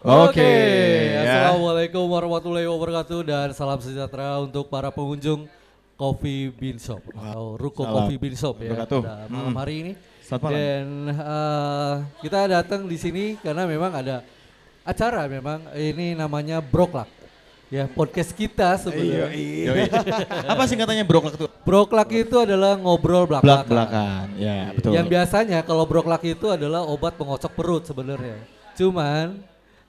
Oke, ya. Assalamualaikum warahmatullahi wabarakatuh dan salam sejahtera untuk para pengunjung Coffee Bean Shop atau Ruko Salam. Coffee Bean Shop ya pada malam Hmm. hari ini. Selamat malam. Dan eh, kita datang di sini karena memang ada acara memang ini namanya Broklak. Ya, podcast kita sebenarnya. Yoi. Apa singkatannya broklak tuh? Broklak itu adalah ngobrol belak-belakan. Belak-belakan. Ya, betul. Yang biasanya kalau broklak itu adalah obat pengocok perut sebenarnya. Cuman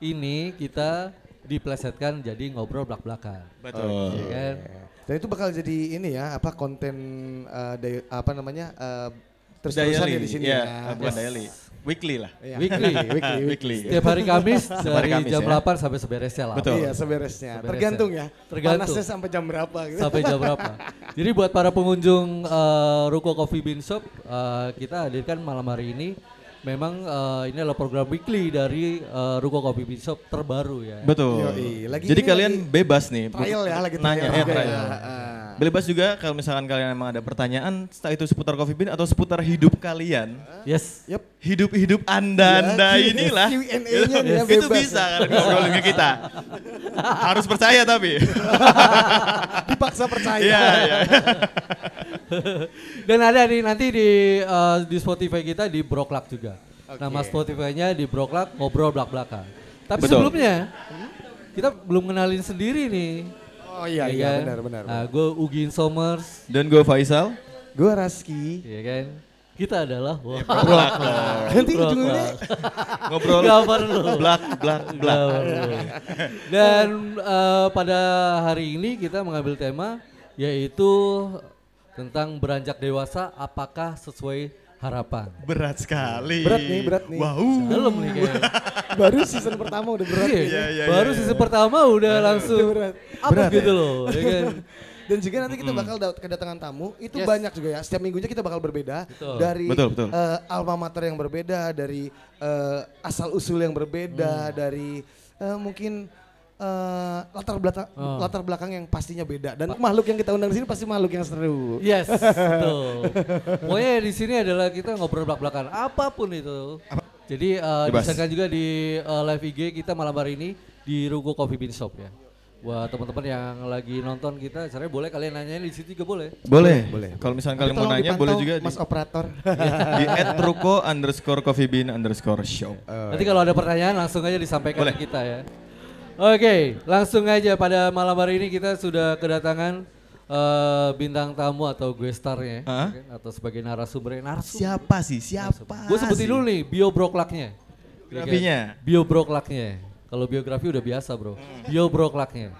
ini kita diplesetkan jadi ngobrol belak-belakan. Betul. Iya kan? Dan itu bakal jadi ini ya, apa konten eh, day- apa namanya? eh, terus-terusan ya di sini ya. ya. Bukan daily. Weekly lah. Iya. Weekly. weekly, Weekly. Setiap hari Kamis dari Kamis jam ya. 8 sampai seberesnya lah. Betul. Iya, seberesnya. Seberesnya. Tergantung ya. Tergantung. Panasnya sampai jam berapa gitu. Sampai jam berapa? Jadi buat para pengunjung eh, Ruko Coffee Bean Shop, eh, kita hadirkan malam hari ini. Memang eh, ini adalah program weekly dari eh, Ruko Coffee Bean Shop terbaru ya. Betul. Yoi. Lagi Jadi kalian lagi bebas nih. trial ya, lagi nanya trial ya, trial. ya. Ah. Bebas juga kalau misalkan kalian emang ada pertanyaan, entah itu seputar Coffee Bean atau seputar hidup kalian. Yes. Yep. Hidup-hidup Anda-anda Ya, inilah. Q&A-nya ya, Itu bisa kalian ngobrolin ke kita. Harus percaya tapi. Dipaksa percaya. Iya, iya. Dan ada di nanti di eh, di Spotify kita di Broklak juga. Oke. Nama Spotify-nya di Broklak ngobrol belak-belakan. Tapi Betul. sebelumnya kita belum kenalin sendiri nih. Oh iya ya iya kan? benar benar. Nah, gue Ugin Somers, Dan gue Faisal. Gue Raski. ya kan. Kita adalah wah, Nanti ujungnya Ngobrol Gak perlu. blak blak blak. Dan eh, pada hari ini kita mengambil tema yaitu tentang beranjak dewasa apakah sesuai harapan. Berat sekali. Berat nih, berat nih. Wow. Dalam nih kayaknya. baru season pertama udah berat. Iya, nih. Iya, iya, baru iya, sisi pertama udah langsung berat. apa Berat gitu loh, ya kan? Dan juga nanti kita bakal kedatangan tamu itu Yes. banyak juga ya. Setiap minggunya kita bakal berbeda Betul. dari Betul, betul. eh, alma mater yang berbeda, dari eh, asal usul yang Hmm. berbeda, dari eh, mungkin eh, latar belakang Oh. latar belakang yang pastinya beda. Dan makhluk yang kita undang di sini pasti makhluk yang seru. Yes, betul. Pokoknya di sini adalah kita ngobrol belak-belakan apa pun itu. Jadi uh, Bebas. disarankan juga di uh, live IG kita malam hari ini di Ruko Coffee Bean Shop ya. Buat teman-teman yang lagi nonton kita, caranya boleh kalian nanyain di situ juga boleh. Boleh. Boleh. Kalau misalkan Tapi kalian mau nanya boleh juga di, Mas operator. di @ruko underscore coffee bean underscore show. Nanti kalau ada pertanyaan langsung aja disampaikan Boleh. ke kita ya. Oke, langsung aja pada malam hari ini kita sudah kedatangan eh, bintang tamu atau gue starnya Hah? ya kan? atau sebagai narasumber narasumber. Siapa sih? Siapa? Gue sebutin dulu nih bio broklaknya. Biografinya. Bio broklaknya. Kalau biografi udah biasa bro. Bio broklaknya.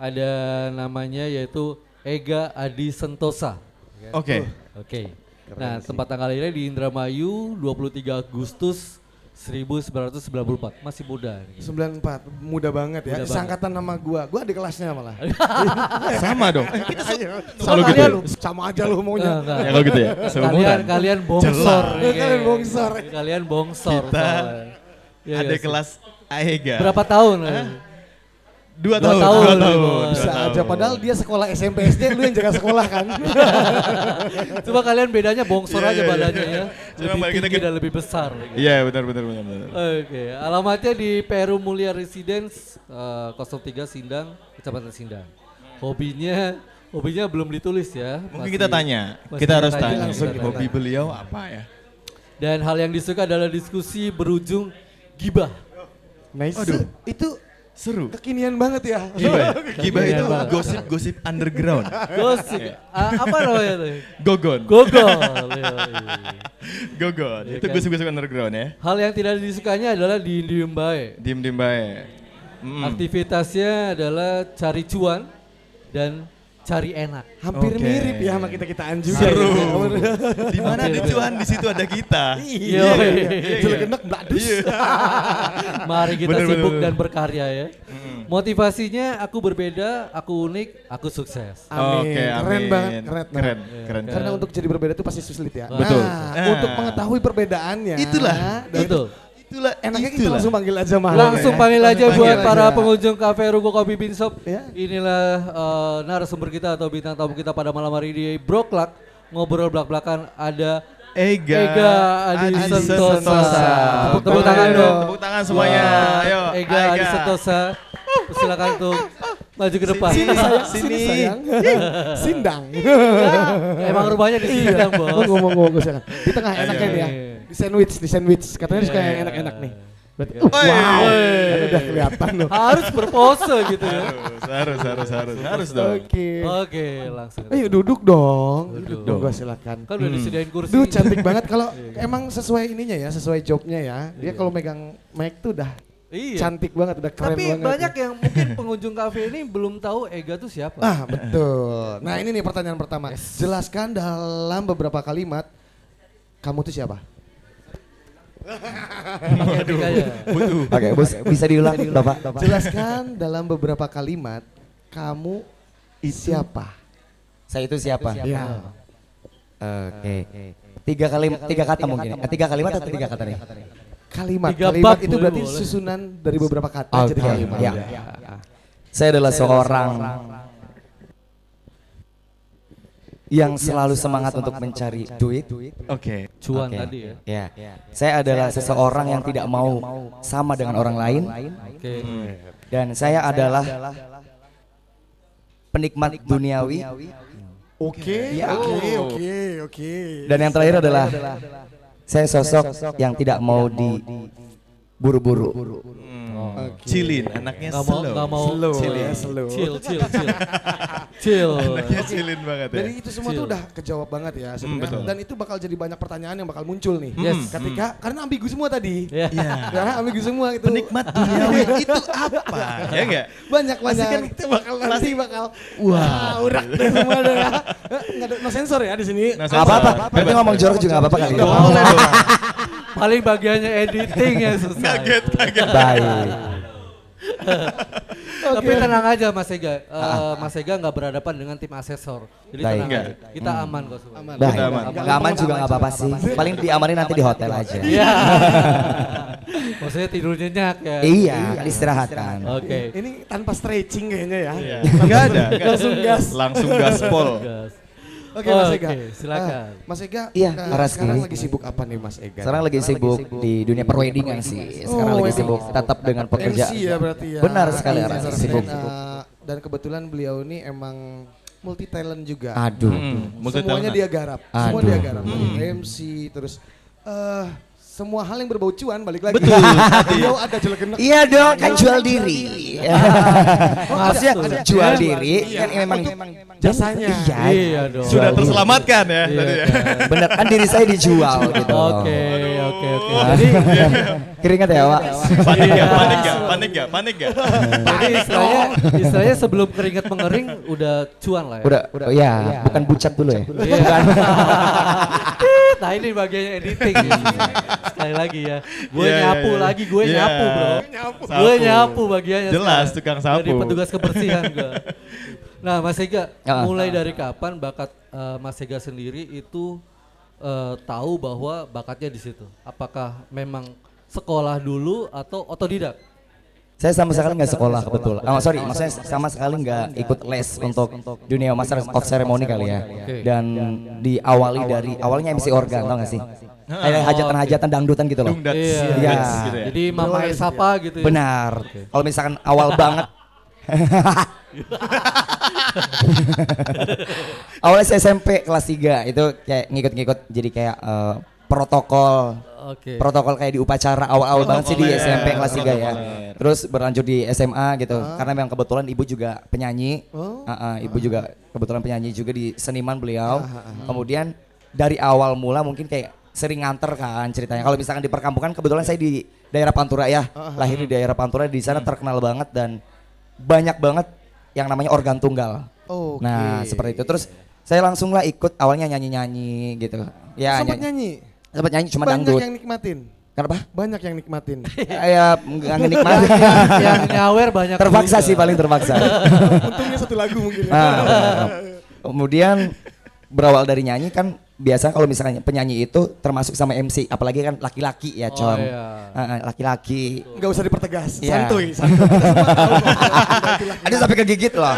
Ada namanya yaitu Ega Adi Sentosa. Oke. Oke. Nah tempat tanggal lahirnya di Indramayu 23 Agustus 1994. Masih muda. nih. 94, muda banget ya. Muda Sangkatan nama gua. Gua adik kelasnya malah. Sama dong. Kita Sama gitu aja ya? lu. Sama aja lu maunya. Ya kalau gitu ya. Kalian Seumuran. kalian bongsor. Kalian bongsor. Kalian bongsor. Kita. Iya Ada nggak sih? kelas Aega. Berapa tahun? Dua, Dua tahun. tahun. Dua Dua tahun. Bisa Dua aja tahun. padahal dia sekolah SMP SD lu yang jaga sekolah kan. Coba kalian bedanya bongsor Iya, aja iya, badannya iya. ya. Cuma Lebih kita- tinggi kita- dan lebih besar. gitu. Iya benar benar benar benar. Oke, alamatnya di Peru Mulia Residence eh, 03 Sindang, Kecamatan Sindang. Hobinya hobinya belum ditulis ya. Mungkin masih- kita tanya. masih Kita harus tanya, tanya. langsung kita Hobi tanya. beliau apa ya? Dan hal yang disuka adalah diskusi berujung gibah. Nice. Aduh. Itu Seru. kekinian banget ya. Gibah, ya? Gibah Kekinian itu gosip-gosip underground. Gosip. Ah, apa namanya tuh? Gogon. Gogon. Iya Itu kan? gosip-gosip underground ya. Hal yang tidak disukanya adalah di diem bae. Diem-diem baik. Mm. Aktivitasnya adalah cari cuan dan cari enak. Hampir Oke. mirip ya sama kita-kitaan juga. Seru. ya. Di mana ada cuan di situ ada kita. Iya. Iya. Jelek-enak bladus. Mari kita Bener, sibuk bener. dan berkarya ya. Motivasinya aku berbeda, aku unik, aku sukses. Amin. Oke, Keren amin. banget, keren. Keren, Iya, keren. Karena untuk jadi berbeda itu pasti sulit ya. Betul. Nah, Nah. untuk mengetahui perbedaannya. Itulah. Betul. Itulah Enaknya kita itulah. langsung panggil aja mahal. Langsung ya. panggil aja Panggil buat aja. para pengunjung Cafe Ruko Kopi Bean Shop. Ya. Inilah eh, narasumber kita atau bintang tamu kita pada malam hari ini Broklak ngobrol belak-belakan ada Ega, Ega Adi Adi Sentosa. Sentosa. Tepuk, tepuk tangan dong. Tepuk tangan semuanya. Ayo, Ega Adi Sentosa. Silakan untuk maju ke depan. Sini sayang, sini, Sini. sayang. Sindang. Emang rumahnya di sini Iya, bos. ngomong ngomong ngomong silakan. Di tengah enaknya ya. Iya. Di sandwich, di sandwich. Katanya suka yang enak-enak nih. Berarti, oh, wow, kan udah kelihatan loh. Harus berpose gitu ya. Harus, harus, harus, harus, harus dong. Oke. Oke, langsung. Ayo duduk dong. Duduk. Duduk dong, gua silakan. Kan udah disediain kursi. Duh cantik banget kalau emang sesuai ininya ya, sesuai jobnya ya. Dia kalau megang mic tuh udah Iya. cantik banget, udah keren Tapi banget. banyak yang mungkin pengunjung kafe ini belum tahu Ega tuh siapa. Ah betul. Nah ini nih pertanyaan pertama. Jelaskan dalam beberapa kalimat kamu tuh siapa? Waduh. Oke, bos bisa diulang, bapak. Jelaskan dalam beberapa kalimat kamu siapa? Saya itu siapa? Ya. Oke. Tiga kali, tiga kata mungkin. Eh, tiga kalimat atau tiga kata nih? Kalimat. Tiga kalimat itu berarti boleh. susunan dari beberapa kata jadi kalimat. ya. Saya adalah seorang yang selalu semangat untuk mencari duit. Oke. Cuan tadi ya. Ya. Saya adalah seseorang yang tidak mau sama dengan orang lain. Oke. dan saya adalah penikmat duniawi. Oke, oke, oke, oke. dan yang terakhir adalah saya sosok yang tidak mau diburu-buru. Hmm. Chillin, anaknya Gak mau, slow. gak mau Slow, chill, ya, slow. chill, chill, chill, chill. Anaknya chillin banget ya. Dan itu semua tuh Chill. udah kejawab banget ya sebenarnya. betul. Dan itu bakal jadi banyak pertanyaan yang bakal muncul nih. Yes. Ketika karena ambigu semua tadi. Ya. Iya. Ya, ambigu semua itu. Penikmat duniawi itu apa? Ya enggak? banyak Pasti banyak kan kita bakal nanti bakal wah urak deh semua deh ya. Nggak ada no sensor ya di sini. Gak apa-apa, berarti ngomong jorok juga gak apa-apa kali. Boleh dong. Paling bagiannya editing ya susah. Kaget, kaget. Baik. Tapi tenang aja Mas Ega, Eh, Mas Ega nggak berhadapan dengan tim asesor. Jadi Baik. tenang Nggak. aja. Kita aman kok semua. Aman. Baik. Kita aman. Gak aman juga gak apa-apa sih. Paling diamanin nanti di hotel aja. Iya. Maksudnya tidur nyenyak ya. Iya, kan istirahatkan. Oke. Ini tanpa stretching kayaknya ya. Iya. Enggak ada. nggak ada. Langsung gas. Langsung gaspol. Gas. Oke Mas Ega. Oke, silakan. Ah, Mas Ega, Iya, Araski. sekarang lagi sibuk apa nih Mas Ega? Sekarang lagi sibuk di dunia perweddingan sih. Sekarang Oh, lagi sibuk tetap dengan pekerjaan. MC ya berarti ya. Benar sekali, Iya, Araski. dan, Sibuk. eh, dan kebetulan beliau ini emang multi talent juga. Aduh. Hmm, Semuanya dia garap. Semua Aduh. dia garap. Dari MC terus eh semua hal yang berbau cuan balik lagi. Betul, Beliau ada jelek Iya dong, kan jual diri. Maksudnya jual Iya. diri kan memang jasanya. Iya. Iya dong. Sudah terselamatkan ya Iya, tadi ya. kan. Bener kan diri saya dijual gitu. Oke, oke, oke. Jadi Keringat ya, Pak. Panik Iya. gak? Panik gak? Panik gak? Panik gak? jadi istilahnya, istilahnya sebelum keringat mengering udah cuan lah ya. Udah, udah ya, bukan bucat dulu ya. Iya. Nah ini bagiannya editing. Sekali lagi ya. Gue Iya, iya, nyapu iya. lagi, gue Iya. nyapu bro. Gue nyapu bagiannya. Jelas, sekarang. tukang sapu. Jadi petugas kebersihan gue. Nah Mas Ega, Ah. mulai dari kapan bakat eh, Mas Ega sendiri itu eh, tahu bahwa bakatnya di situ? Apakah memang sekolah dulu atau otodidak? Saya sama sekali nggak sekolah kebetulan. Oh, sorry, maksudnya sama sekali nggak ikut les untuk dunia master of ceremony kali ya. Dan diawali dari awalnya MC organ, tau gak sih? Kayak hajatan-hajatan dangdutan gitu loh. Iya. Iya. gitu ya. Jadi Mama Esapa gitu ya? Benar. Kalau misalkan awal banget. Awalnya saya SMP kelas 3 itu kayak ngikut-ngikut jadi kayak eh, protokol Oke. protokol kayak di upacara awal-awal banget sih di SMP kelas 3 ya. Terus berlanjut di SMA gitu. Karena memang kebetulan ibu juga penyanyi. Oh. Ah, ah, ibu juga kebetulan penyanyi juga di seniman beliau. Kemudian dari awal mula mungkin kayak sering nganter kan ceritanya. Kalau misalkan di perkampungan kebetulan saya di daerah Pantura ya. Lahir di daerah Pantura di sana terkenal banget dan banyak banget yang namanya organ tunggal. Oke. Nah, seperti itu. Terus saya langsung lah ikut awalnya nyanyi-nyanyi gitu. Ya, Sempat nyanyi. Sempat nyanyi cuma Banyak dangdut. yang nikmatin. Kenapa? Banyak yang nikmatin. ya nggak ngenikmati yang nyawer banyak terpaksa juga. sih paling terpaksa Untungnya satu lagu mungkin. Nah, kemudian berawal dari nyanyi kan biasa kalau misalnya penyanyi itu termasuk sama MC, apalagi kan laki-laki ya, Oh, Cong. iya. Ah, ah, laki-laki. Nggak usah dipertegas, Iya. santuy. kok. Aduh sampai kegigit loh.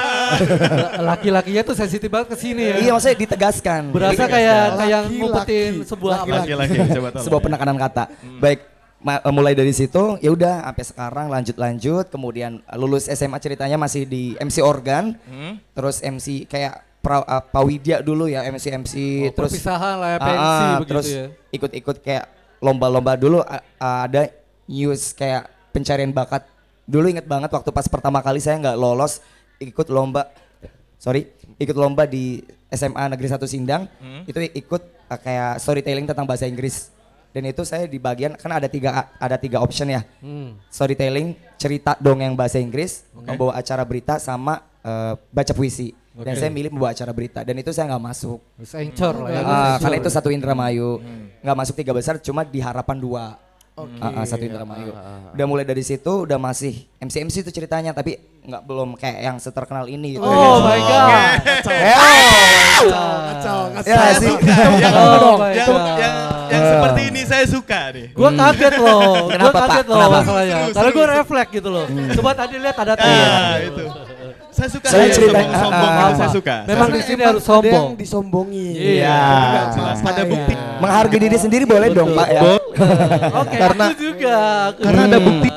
Laki-lakinya tuh sensitif banget ke sini ya. iya, maksudnya ditegaskan. Berasa kayak kayak ngumpetin sebuah? Laki-laki sebuah penekanan kata. Baik ma- eh, mulai dari situ ya udah sampai sekarang lanjut-lanjut kemudian lulus SMA ceritanya masih di MC organ. Hmm? Terus MC kayak pra, uh, Pawidya dulu ya MC MC Oh, terus perpisahan lah ya, Ah, pensi ah, begitu terus ya. ikut-ikut kayak lomba-lomba dulu a- ada news kayak pencarian bakat. Dulu inget banget waktu pas pertama kali saya nggak lolos ikut lomba sorry ikut lomba di SMA Negeri 1 Sindang Hmm. itu ikut uh, kayak storytelling tentang bahasa Inggris dan itu saya di bagian kan ada tiga ada tiga option ya Hmm. storytelling cerita dongeng bahasa Inggris Oke. membawa acara berita sama uh, baca puisi dan Oke. saya milih membawa acara berita dan itu saya nggak masuk Terus encor lah ya. Ah, Encor. karena itu satu Indramayu nggak masuk tiga besar cuma di harapan dua Ah, ah, satu Indramayu udah mulai dari situ udah masih MC MC itu ceritanya tapi nggak belum kayak yang seterkenal ini gitu Oh my god. Kacau, kacau. Ya sih. Oh my yang, god. yang, yang seperti ini saya suka nih. Gue kaget loh, gue Kenapa, kaget Pak? loh Kenapa? masalahnya. Karena seru. refleks gitu loh. Coba tadi lihat ada Ah, tanda. itu. Saya suka Saya saya cerita- sombong, sombong ah, gitu, ah. saya suka. Memang di sini harus Ada sombong. yang disombongin. Iya. Nggak jelas. Pada bukti. menghargai diri sendiri boleh dong pak ya Oke, Karena- aku juga. aku karena ada juga. bukti.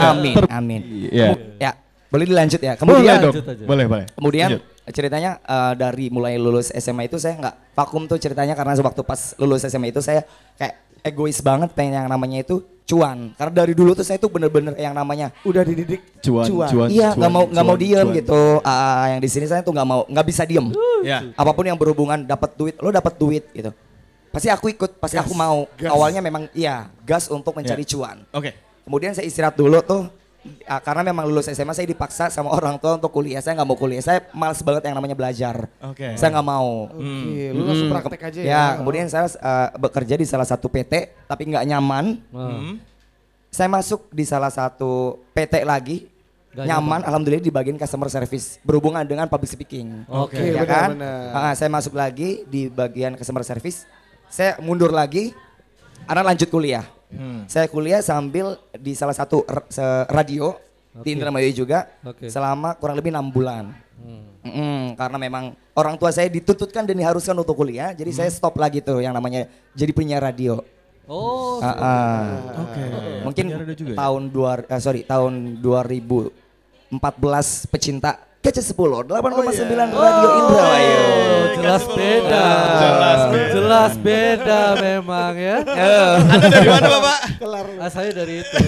amin amin Iya. ya boleh dilanjut ya Boleh kemudian dong. aja. Boleh, boleh. Kemudian Lanjut. ceritanya eh, dari mulai lulus SMA itu saya nggak vakum tuh ceritanya karena waktu pas lulus SMA itu saya kayak egois banget pengen yang namanya itu cuan. Karena dari dulu tuh saya tuh bener-bener yang namanya Udah dididik Cuan, cuan. iya nggak mau nggak mau cuan, diem cuan. gitu. Ah, yang di sini saya tuh nggak mau nggak bisa diem. Ya. Apa pun yang berhubungan dapat duit, lo dapat duit gitu. Pasti aku ikut, pasti Gas, aku mau. gas. Awalnya memang iya gas untuk mencari Ya. cuan. Oke. Kemudian saya istirahat dulu tuh ah, karena memang lulus SMA saya dipaksa sama orang tua untuk kuliah. Saya nggak mau kuliah. Saya males banget yang namanya belajar. Oke. Saya nggak mau. Oke, lu langsung Hmm, praktek aja ya. Ya, kemudian saya eh, bekerja di salah satu PT tapi nggak nyaman. Hmm. Saya masuk di salah satu PT lagi. Nggak nyaman, alhamdulillah di bagian customer service berhubungan dengan public speaking. Oke. Oke, ya kan? Ah, saya masuk lagi di bagian customer service. Saya mundur lagi, anak lanjut kuliah. Hmm. Saya kuliah sambil di salah satu radio di Oke. Indramayu juga Oke. selama kurang lebih enam bulan. Hmm. Mm, karena memang orang tua saya dituntutkan dan diharuskan untuk kuliah, jadi saya Hmm. stop lagi tuh yang namanya jadi penyiar radio. Oh, Ah, ah. Oke. Mungkin radio juga ya? tahun dua, eh, sorry tahun 2014 pecinta KC10 8,9 Radio Indramayu. Oh, jelas beda. Jelas beda. Jelas beda memang ya. Anda dari mana, Bapak? Ah, saya dari itu.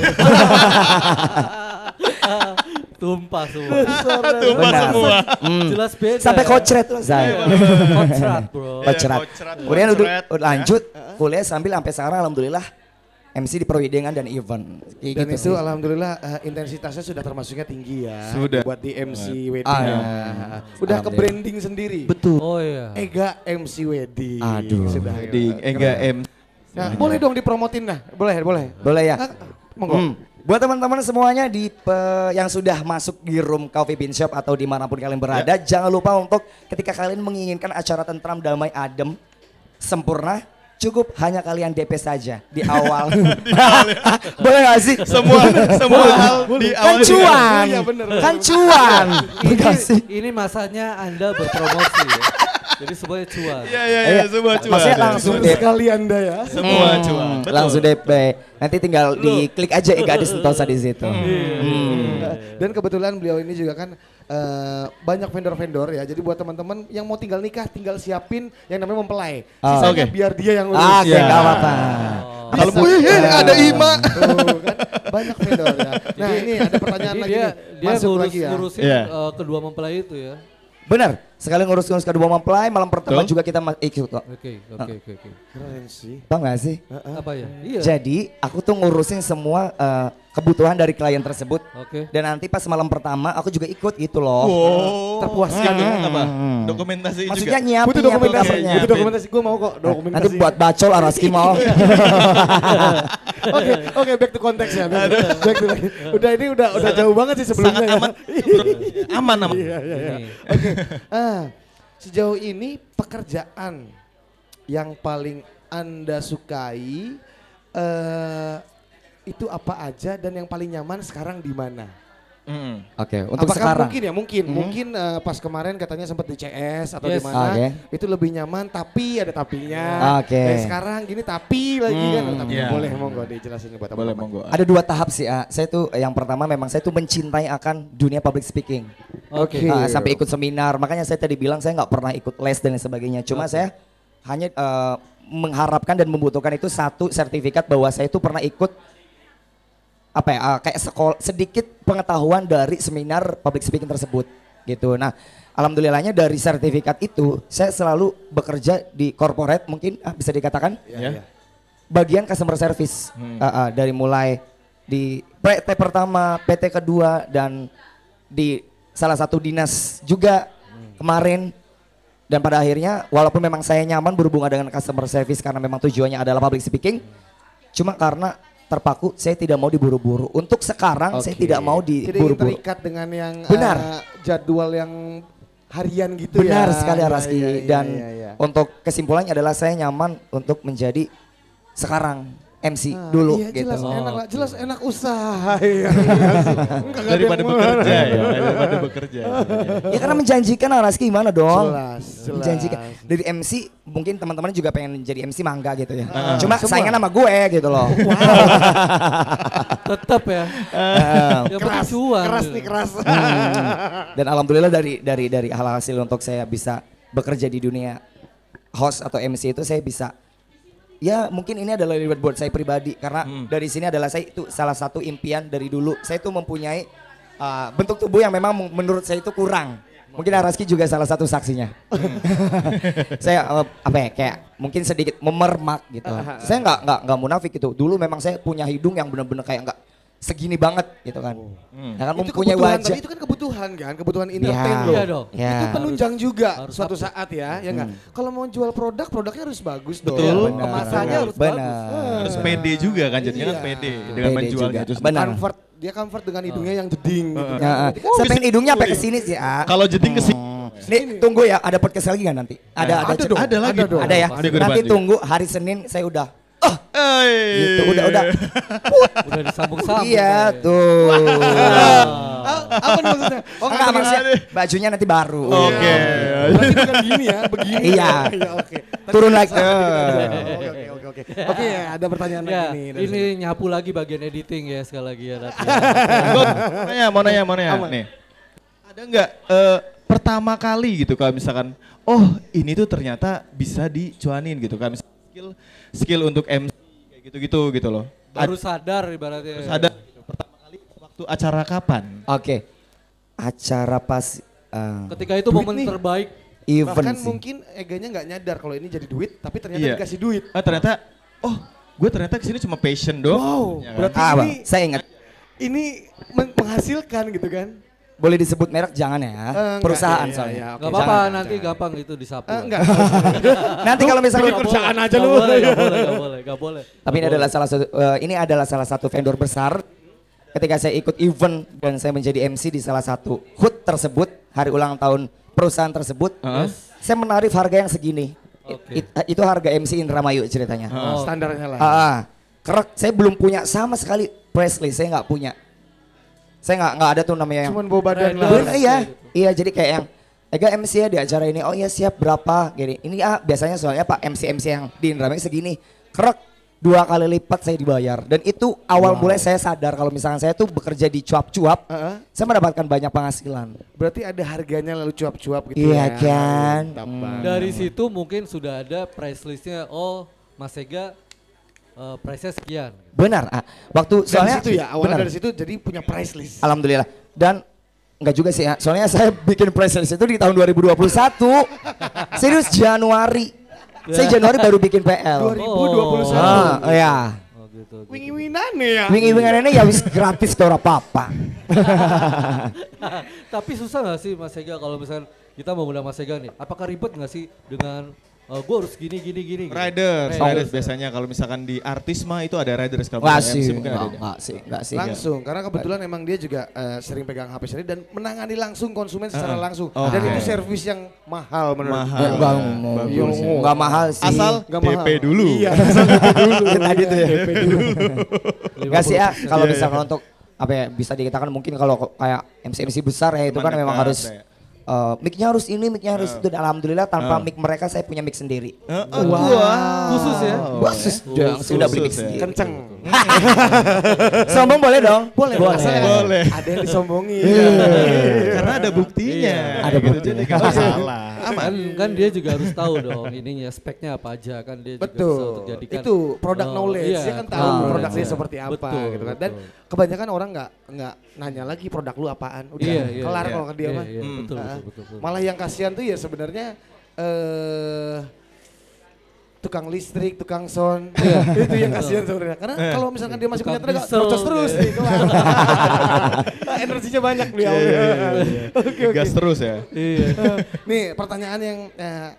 Tumpah semua. Tumpah Benar. semua. Hmm. Jelas beda. Sampai ya. kocret loh saya. Kocrat, bro. Iya, Kocrat. Kemudian kocret, udah ya. lanjut kuliah sambil sampai sekarang alhamdulillah MC di perwidengan dan event. Kayak Dan gitu itu sih. alhamdulillah eh, intensitasnya sudah termasuknya tinggi ya. Sudah. Buat di MC wedding. Ah, ya. Udah ke branding sendiri. Betul. Oh iya. Ega MC wedding. Aduh. Sudah. Di Enggak M. Nah, boleh dong dipromotin nah. Boleh, boleh. Boleh ya? Ah, monggo. Hmm. Buat teman-teman semuanya di pe- yang sudah masuk di room Coffee Bean Shop atau di mana pun kalian berada, jangan lupa untuk ketika kalian menginginkan acara tentram, damai, adem, sempurna, cukup hanya kalian DP saja di awal. Boleh gak sih? Semua semua hal di Kan awal cuan, Iya, bener. kan cuan. Ini, ini masanya Anda berpromosi ya. Jadi semuanya cuan. Iya iya iya Iya. semua cuan. Maksudnya langsung DP. sekali Anda ya. Semua Hmm, cuan. Betul. Langsung DP. Nanti tinggal diklik aja Ega di Sentosa di situ. Hmm. Dan kebetulan beliau ini juga kan eh, banyak vendor-vendor ya. Jadi buat teman-teman yang mau tinggal nikah, tinggal siapin yang namanya mempelai. Oh. Sisanya Oke. biar dia yang urus. Ah, Oke, Iya. nggak apa-apa. Kalau. Wih, ada Ima. Tuh, kan banyak vendor ya. Nah ini ada pertanyaan lagi dia nih. dia Masuk ngurus, lagi ya. ngurusin Iya. eh, kedua mempelai itu ya. Benar. Sekali ngurus-ngurus kedua mempelai, malam pertama juga kita ikut kok. Oke, oke, oke, oke. Keren sih. Tau gak sih? Apa ya? Iya. Jadi aku tuh ngurusin semua eh, kebutuhan dari klien tersebut. Oke. Dan nanti pas malam pertama aku juga ikut gitu loh. Oh. Terpuaskan Dengan ya. apa? Hmm. Dokumentasi Maksudnya juga. nyiapin Butuh dokumentasi. Butuh dokumentasi. Gue mau kok dokumentasi. Nanti buat bacol Araski mau. Oke, oke back to konteks ya. Back, back to Udah ini udah udah jauh banget sih sebelumnya Sangat ya. aman. aman aman. Iya, iya, iya. Ini. Ah, sejauh ini pekerjaan yang paling anda sukai eh itu apa aja dan yang paling nyaman sekarang di mana? Mm. Oke, untuk Apakah sekarang. mungkin ya mungkin Mhm. mungkin eh, pas kemarin katanya sempat di CS atau Yes. di mana Oke. itu lebih nyaman tapi ada tapinya. Oke. Dan sekarang gini tapi lagi kan Hmm, tapi iya. boleh monggo dijelasin buat Boleh teman-teman. monggo. Ada dua tahap sih, A. Saya tuh yang pertama memang saya tuh mencintai akan dunia public speaking. Oke. Ah, sampai ikut seminar. Makanya saya tadi bilang saya nggak pernah ikut les dan lain sebagainya. Cuma saya hanya eh, mengharapkan dan membutuhkan itu satu sertifikat bahwa saya itu pernah ikut apa ya eh, kayak sekolah sedikit pengetahuan dari seminar public speaking tersebut gitu. Nah, alhamdulillahnya dari sertifikat itu saya selalu bekerja di corporate mungkin ah, bisa dikatakan Ya. bagian customer service Hmm. Uh, uh, dari mulai di PT pertama, PT kedua dan di salah satu dinas juga kemarin dan pada akhirnya walaupun memang saya nyaman berhubungan dengan customer service karena memang tujuannya adalah public speaking cuma karena terpaku saya tidak mau diburu-buru untuk sekarang saya Oke. tidak mau diburu-buru terikat dengan yang Benar. eh, jadwal yang harian gitu ya. benar sekali Iya, Araski iya, iya, dan iya, iya. untuk kesimpulannya adalah saya nyaman untuk menjadi sekarang MC Ah, dulu iya, gitu jelas enak lah, jelas enak usaha. Iya, iya ada Daripada bekerja ya, daripada bekerja. Ya karena menjanjikan Araski gimana dong? Jelas, jelas. Menjanjikan. Dari MC mungkin teman-teman juga pengen jadi MC mangga gitu ya. Ah, Cuma semua. saingan sama gue gitu loh. Tetap ya. Eh, Ya Keras, cuan. keras nih keras. Dan alhamdulillah dari dari dari hal hasil untuk saya bisa bekerja di dunia host atau MC itu saya bisa ya mungkin ini adalah reward buat saya pribadi karena dari sini adalah saya itu salah satu impian dari dulu. Saya itu mempunyai uh, bentuk tubuh yang memang men- menurut saya itu kurang. Mungkin Araski juga salah satu saksinya. Saya uh, apa ya kayak mungkin sedikit memermak gitu. Saya nggak nggak nggak munafik gitu dulu memang saya punya hidung yang benar-benar kayak nggak segini banget gitu kan ya kan itu mempunyai kebutuhan, wajah tapi itu kan kebutuhan kan, kebutuhan entertain Ya. loh. Iya dong. Ya. Itu penunjang juga harus suatu update. saat ya, ya enggak? Kalau mau jual produk, produknya harus bagus dong. Betul. Benar. Kemasannya harus Benar. bagus. Harus pede juga kan jadinya kan Iya. pede dengan Pede menjualnya juga. itu. Benar. Comfort, dia comfort dengan hidungnya yang jeding gitu. Ya, kan. ah. Jadi, saya pengen hidungnya sampai ke sini sih, ah. Kalau jeding ke sini. Nih, tunggu ya, ada podcast lagi nggak nanti? Ada, Nah, ada, ada dong, ada lagi. ada dong. Ada ya. Ada ke nanti tunggu hari Senin saya udah. Oh, Eh. gitu, udah, udah. Udah disambung-sambung. iya tuh. Apa nih maksudnya? Oh enggak maksudnya bajunya nanti baru. Oke. Berarti bukan gini ya, begini. Iya. Iya, oke. Turun lagi. Oke, oke, oke, oke. Oke, ya, ada pertanyaan Ya, lagi nih. dari ini nyapu lagi bagian editing ya sekali lagi ya. Nanya, mau nanya, mau nanya. Nih. Ada nggak eh, pertama kali gitu kalau misalkan, oh ini tuh ternyata bisa dicuanin gitu kan misalkan skill skill untuk MC kayak gitu-gitu gitu loh. Baru sadar ibaratnya. Terus ada gitu, pertama kali waktu acara kapan? Oke. Acara pas eh, Ketika itu momen nih. terbaik. event Bahkan sih. mungkin Eganya nggak nyadar kalau ini jadi duit, tapi ternyata Iya. dikasih duit. Ah ternyata, oh gue ternyata ke sini cuma passion doang. Wow, Ya kan? berarti Ah, ini saya ingat. ini men- menghasilkan gitu kan? Boleh disebut merek jangan ya. enggak, Perusahaan iya, soalnya. iya, oke. Gak apa-apa Jangan, nanti jangan. gampang itu disapu. Eh, enggak. Nanti kalau misalnya perusahaan aja Gak lu. boleh, gak boleh, gak boleh, gak boleh. Tapi ini adalah salah satu eh, ini adalah salah satu vendor besar. Ketika saya ikut event dan saya menjadi MC di salah satu HUT tersebut, hari ulang tahun perusahaan tersebut, Heeh. saya menarif harga yang segini. Oke. It- itu harga MC Indramayu ceritanya. Oh. Standarnya lah. Ah, ah. kerek saya belum punya sama sekali press list, saya nggak punya. Saya nggak nggak ada tuh namanya yang Cuman bawa badan lah. Bener, iya, iya jadi kayak yang Ega MC ya di acara ini, oh iya siap berapa gini. Ini ah biasanya soalnya Pak MC MC yang di Indramayu segini, kerek dua kali lipat saya dibayar. Dan itu awal mulai saya sadar kalau misalkan saya tuh bekerja di cuap-cuap, Heeh. saya mendapatkan banyak penghasilan. Berarti ada harganya lalu cuap-cuap gitu Iya ya. kan? Hmm. Dari situ mungkin sudah ada price listnya. Oh, Mas Ega eh, price-nya sekian. Benar, ah. waktu dari soalnya situ ya, awalnya benar. dari situ jadi punya price list. Alhamdulillah. Dan enggak juga sih ya. Soalnya saya bikin press release itu di tahun 2021. Serius Januari. Saya Januari baru bikin PL. 2021. Ah, iya. Oh gitu. gitu. Wingi-winane ya. Wingi-wingan ini ya wis gratis tuh ora apa-apa. Tapi susah nggak sih Mas Ega kalau misalnya kita mau undang Mas Ega nih? Apakah ribet nggak sih dengan gue harus gini gini gini. gitu. Riders, Riders. riders biasanya kalau misalkan di artis mah itu ada riders kalau misalkan sih, MC mungkin ada. enggak, sih, enggak sih. Langsung, karena kebetulan emang dia juga eh, sering pegang HP sendiri dan menangani langsung konsumen secara Ah, langsung. oke. Dan itu servis yang mahal menurut Mahal. gue. Iya, ya. enggak mahal sih. Asal Nggak DP mahal. dulu. Iya, asal DP dulu. Tadi tuh ya. DP dulu. Enggak sih ya, kalau Iya, misalkan untuk apa ya bisa dikatakan mungkin kalau kayak MC MC besar ya itu kan memang harus ya. Eh, mic-nya harus ini, mic-nya harus itu. Dan alhamdulillah tanpa mic mereka saya punya mic sendiri. Heeh, Wow. gua. Khusus ya? Khusus dong, sudah beli mic ya. sendiri. Kenceng. Sombong boleh dong? Boleh, Boleh. Ada yang disombongin. Karena ada buktinya. Iya, ada Gitu, buktinya. Jadi nggak masalah. Kan, kan dia juga harus tahu dong ininya speknya apa aja kan dia juga bisa Betul. untuk jadikan Itu product Oh, knowledge. iya, Dia kan tahu Ah, product produknya seperti apa Betul, gitu kan. Dan betul. kebanyakan orang nggak nggak nanya lagi produk lu apaan. Udah Iya, iya, kelar iya. kalau ke dia Iya, mah. iya, Hmm. betul, betul, betul, betul. Malah yang kasihan tuh ya sebenarnya eh tukang listrik, tukang sound, itu yang kasihan sebenarnya. Karena kalau misalkan dia masih punya Tukang tenaga, diesel, terus terus iya. nih, kelar. Energinya banyak beliau. Iya, iya, iya, iya. Oke oke. Gas terus ya. Iya. Nih pertanyaan yang eh,